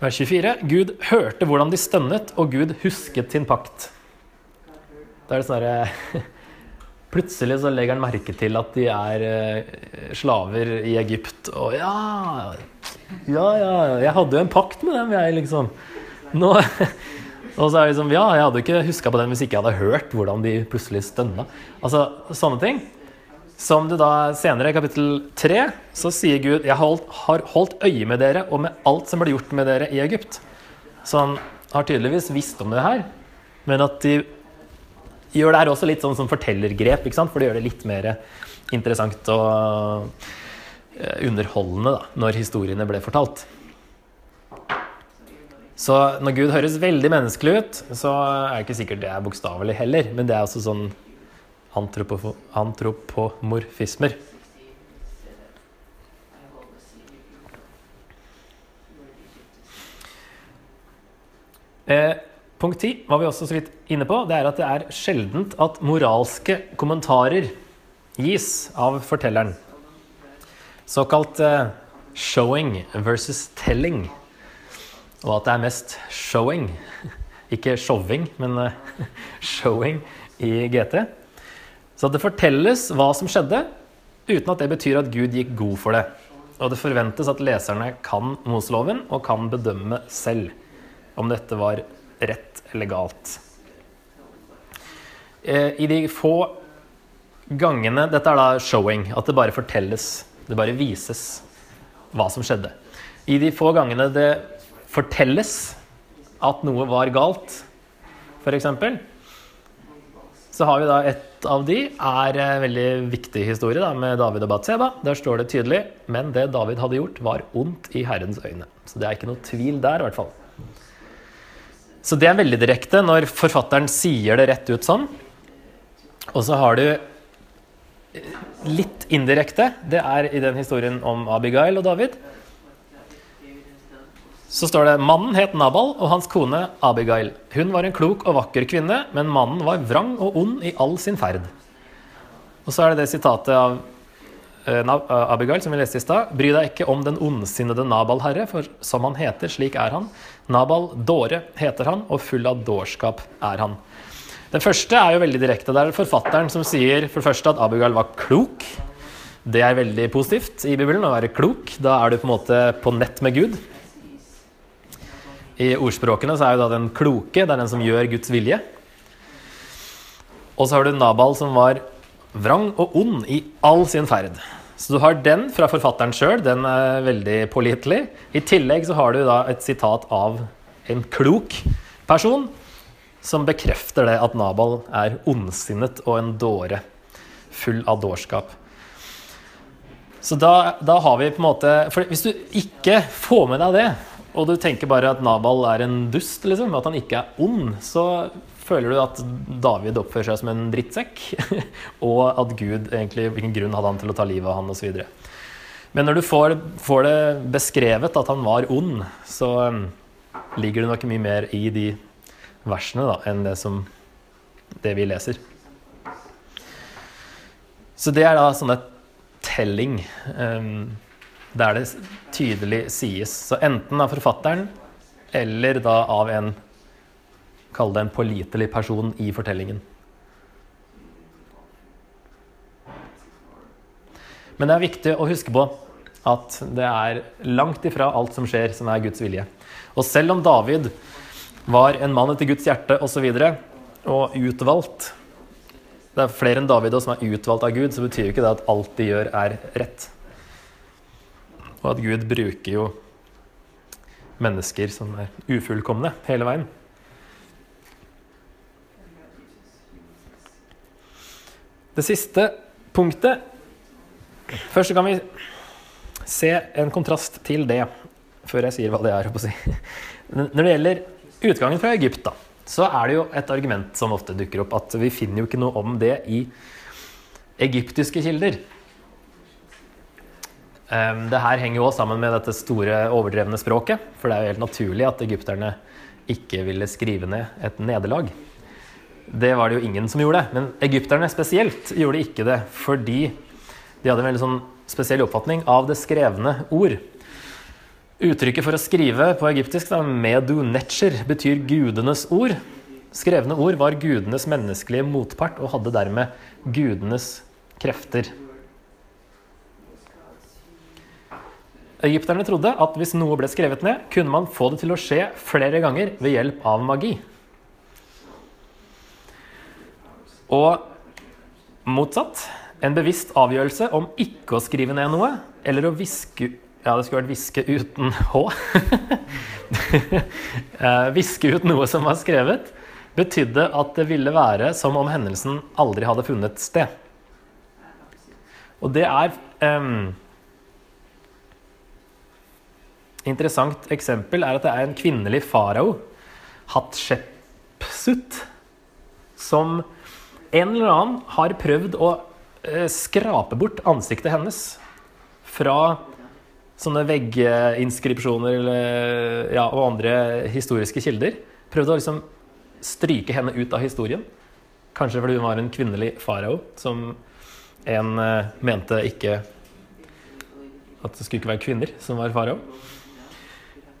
vers 24. Gud hørte hvordan de stønnet, og Gud husket sin pakt. Da er det sånn herre (laughs) Plutselig så legger han merke til at de er eh, slaver i Egypt. Og ja, ja, ja, jeg hadde jo en pakt med dem, jeg, liksom. Nå, (laughs) og så er det liksom Ja, jeg hadde ikke huska på den hvis ikke jeg hadde hørt hvordan de plutselig stønna. Altså, sånne ting. Som du da senere, i kapittel tre, så sier Gud Jeg holdt, har holdt øye med dere og med alt som ble gjort med dere i Egypt. Så han har tydeligvis visst om det her, men at de gjør det her også litt sånn som fortellergrep, ikke sant? for det gjør det litt mer interessant og eh, underholdende da, når historiene ble fortalt. Så når Gud høres veldig menneskelig ut, så er det ikke sikkert det er bokstavelig heller. Men det er også sånn antropomorfismer. Eh, Punkt ti var vi også så vidt inne på. Det er at det er sjeldent at moralske kommentarer gis av fortelleren. Såkalt eh, showing versus telling. Og at det er mest showing, ikke showing, men eh, showing i GT. Så det fortelles hva som skjedde, uten at det betyr at Gud gikk god for det. Og det forventes at leserne kan Moseloven og kan bedømme selv om dette var rett eller galt. Eh, I de få gangene Dette er da showing, at det bare fortelles, det bare vises hva som skjedde. I de få gangene det fortelles at noe var galt, f.eks., så har vi da et av de er en veldig viktig historie da, med David og Batseba. Der står det tydelig men det David hadde gjort, var ondt i Herrens øyne. Så det er ikke noe tvil der, i hvert fall. Så det er veldig direkte når forfatteren sier det rett ut sånn. Og så har du litt indirekte. Det er i den historien om Abigail og David. Så står det mannen het Nabal og hans kone Abigail. Hun var en klok og vakker kvinne, men mannen var vrang og ond i all sin ferd. Og så er det det sitatet av uh, Abigail som vi leste i stad. Bry deg ikke om den ondsinnede Nabal, herre, for som han heter, slik er han. Nabal dåre heter han, og full av dårskap er han. Den første er jo veldig direkte. Det er forfatteren som sier for det første at Abigail var klok. Det er veldig positivt i Bibelen å være klok. Da er du på en måte på nett med Gud. I ordspråkene så er jo da den kloke, det er den som gjør Guds vilje. Og så har du Nabal som var vrang og ond i all sin ferd. Så du har den fra forfatteren sjøl, den er veldig pålitelig. I tillegg så har du da et sitat av en klok person som bekrefter det at Nabal er ondsinnet og en dåre, full av dårskap. Så da, da har vi på en måte For hvis du ikke får med deg det, og du tenker bare at Nabal er en dust, liksom, at han ikke er ond, så føler du at David oppfører seg som en drittsekk, (laughs) og at Gud egentlig Hvilken grunn hadde han til å ta livet av han, osv. Men når du får, får, det beskrevet at han var ond, så um, ligger det nok mye mer i de versene da, enn det som det vi leser. Så det er da sånne telling. Um, der det tydelig sies. Så enten av forfatteren eller da av en Kall det en pålitelig person i fortellingen. Men det er viktig å huske på at det er langt ifra alt som skjer, som er Guds vilje. Og selv om David var en mann etter Guds hjerte osv., og, så og utvalgt Det er flere enn David også, som er utvalgt av Gud, så betyr jo ikke det at alt de gjør, er rett. Og at Gud bruker jo mennesker som er ufullkomne hele veien. Det siste punktet Først kan vi se en kontrast til det, før jeg sier hva det er. å si. Når det gjelder utgangen fra Egypt, da, så er det jo et argument som ofte dukker opp, at vi finner jo ikke noe om det i egyptiske kilder. Ehm, det her henger jo også sammen med dette store, overdrevne språket. For det er jo helt naturlig at egypterne ikke ville skrive ned et nederlag. Det var det jo ingen som gjorde. Men egypterne spesielt gjorde ikke det fordi de hadde en veldig sånn spesiell oppfatning av det skrevne ord. Uttrykket for å skrive på egyptisk, da, medu netcher, betyr gudenes ord. Skrevne ord var gudenes menneskelige motpart og hadde dermed gudenes krefter. Egypterne trodde at hvis noe ble skrevet ned, kunne man få det til å skje flere ganger ved hjelp av magi. Og motsatt. En bevisst avgjørelse om ikke å skrive ned noe, eller å viske Ja, det skulle vært hviske uten (laughs) H. Eh, viske ut noe som var skrevet, betydde at det ville være som om hendelsen aldri hadde funnet sted. Og det er um, interessant eksempel er at det er en kvinnelig farao, Hatshepsut, som en eller annen har prøvd å eh, skrape bort ansiktet hennes fra sånne vegginskripsjoner ja, og andre historiske kilder. Prøvd å liksom stryke henne ut av historien. Kanskje fordi hun var en kvinnelig farao som en eh, mente ikke At det skulle ikke være kvinner som var farao.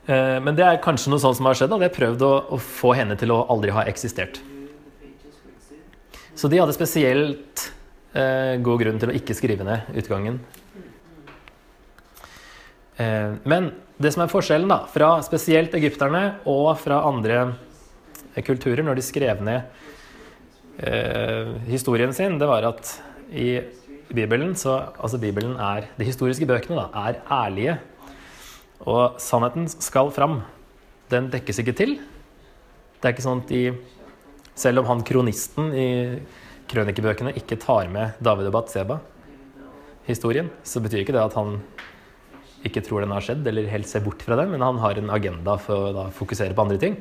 Eh, men det er kanskje noe sånt som har skjedd. Da. De har prøvd å, å få henne til å aldri ha eksistert. Så de hadde spesielt eh, god grunn til å ikke skrive ned utgangen. Eh, men det som er forskjellen da, fra spesielt egypterne og fra andre eh, kulturer når de skrev ned eh, historien sin, det var at i Bibelen så Altså Bibelen er De historiske bøkene da, er ærlige. Og sannheten skal fram. Den dekkes ikke til. Det er ikke sånn at de Selv om han kronisten i krønikebøkene ikke tar med David og Batseba, historien, så betyr ikke det at han ikke tror den har skjedd, eller helt ser bort fra den, men han har en agenda for å da fokusere på andre ting.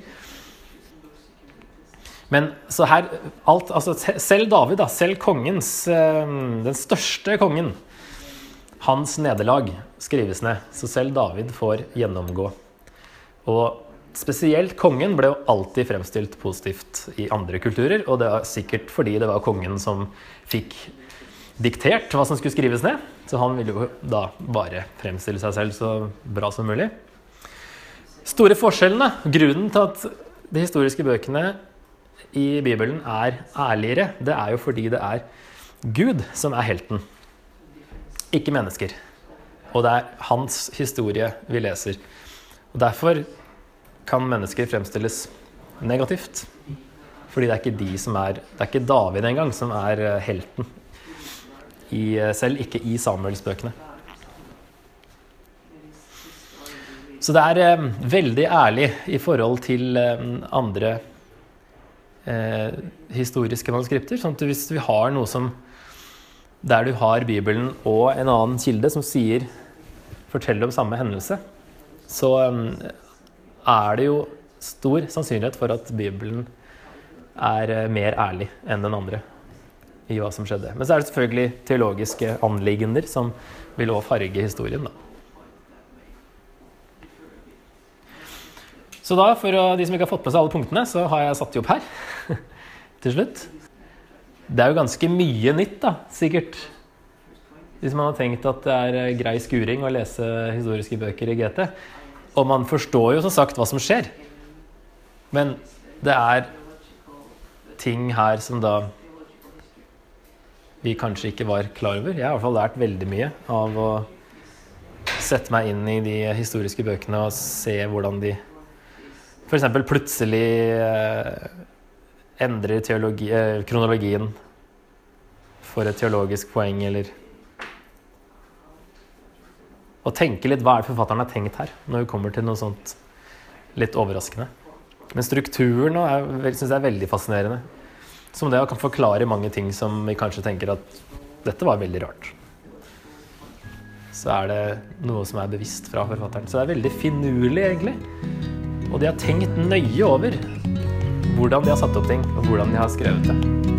Men så her alt, altså Selv David, da, selv kongens eh, Den største kongen, hans nederlag skrives ned. Så selv David får gjennomgå. Og spesielt kongen ble jo alltid fremstilt positivt i andre kulturer. Og det er sikkert fordi det var kongen som fikk diktert hva som skulle skrives ned. Så han ville jo da bare fremstille seg selv så bra som mulig. Store forskjellene, grunnen til at de historiske bøkene i Bibelen er ærligere, det er jo fordi det er Gud som er helten, ikke mennesker. Og det er hans historie vi leser. Og Derfor kan mennesker fremstilles negativt. Fordi det er ikke de som er Det er ikke David engang som er eh, helten. I, eh, selv ikke i Samuelsbøkene. Så det er eh, veldig ærlig i forhold til eh, andre eh, historiske manuskripter. Sånn at hvis vi har noe som der du har Bibelen og en annen kilde som sier forteller om samme hendelse, så um, er det jo stor sannsynlighet for at Bibelen er uh, mer ærlig enn den andre i hva som skjedde. Men så er det selvfølgelig teologiske anliggender som vil òg farge historien. da. Så da, for de som ikke har fått med seg alle punktene, så har jeg satt de opp her (laughs) til slutt. Det er jo ganske mye nytt, da, sikkert. Hvis man har tenkt at det er eh, grei skuring å lese historiske bøker i GT. Og man forstår jo som sagt hva som skjer. Men det er ting her som da vi kanskje ikke var klar over. Jeg har i hvert fall lært veldig mye av å sette meg inn i de historiske bøkene og se hvordan de f.eks. plutselig eh, endrer teologi, eh, kronologien for et teologisk poeng, eller Og tenke litt hva er det forfatteren har tenkt her, når vi kommer til noe sånt litt overraskende. Men strukturen syns jeg er veldig fascinerende. Som det kan forklare mange ting som vi kanskje tenker at dette var veldig rart. Så er det noe som er bevisst fra forfatteren. Så det er veldig finurlig, egentlig. Og de har tenkt nøye over hvordan de har satt opp ting, og hvordan de har skrevet det.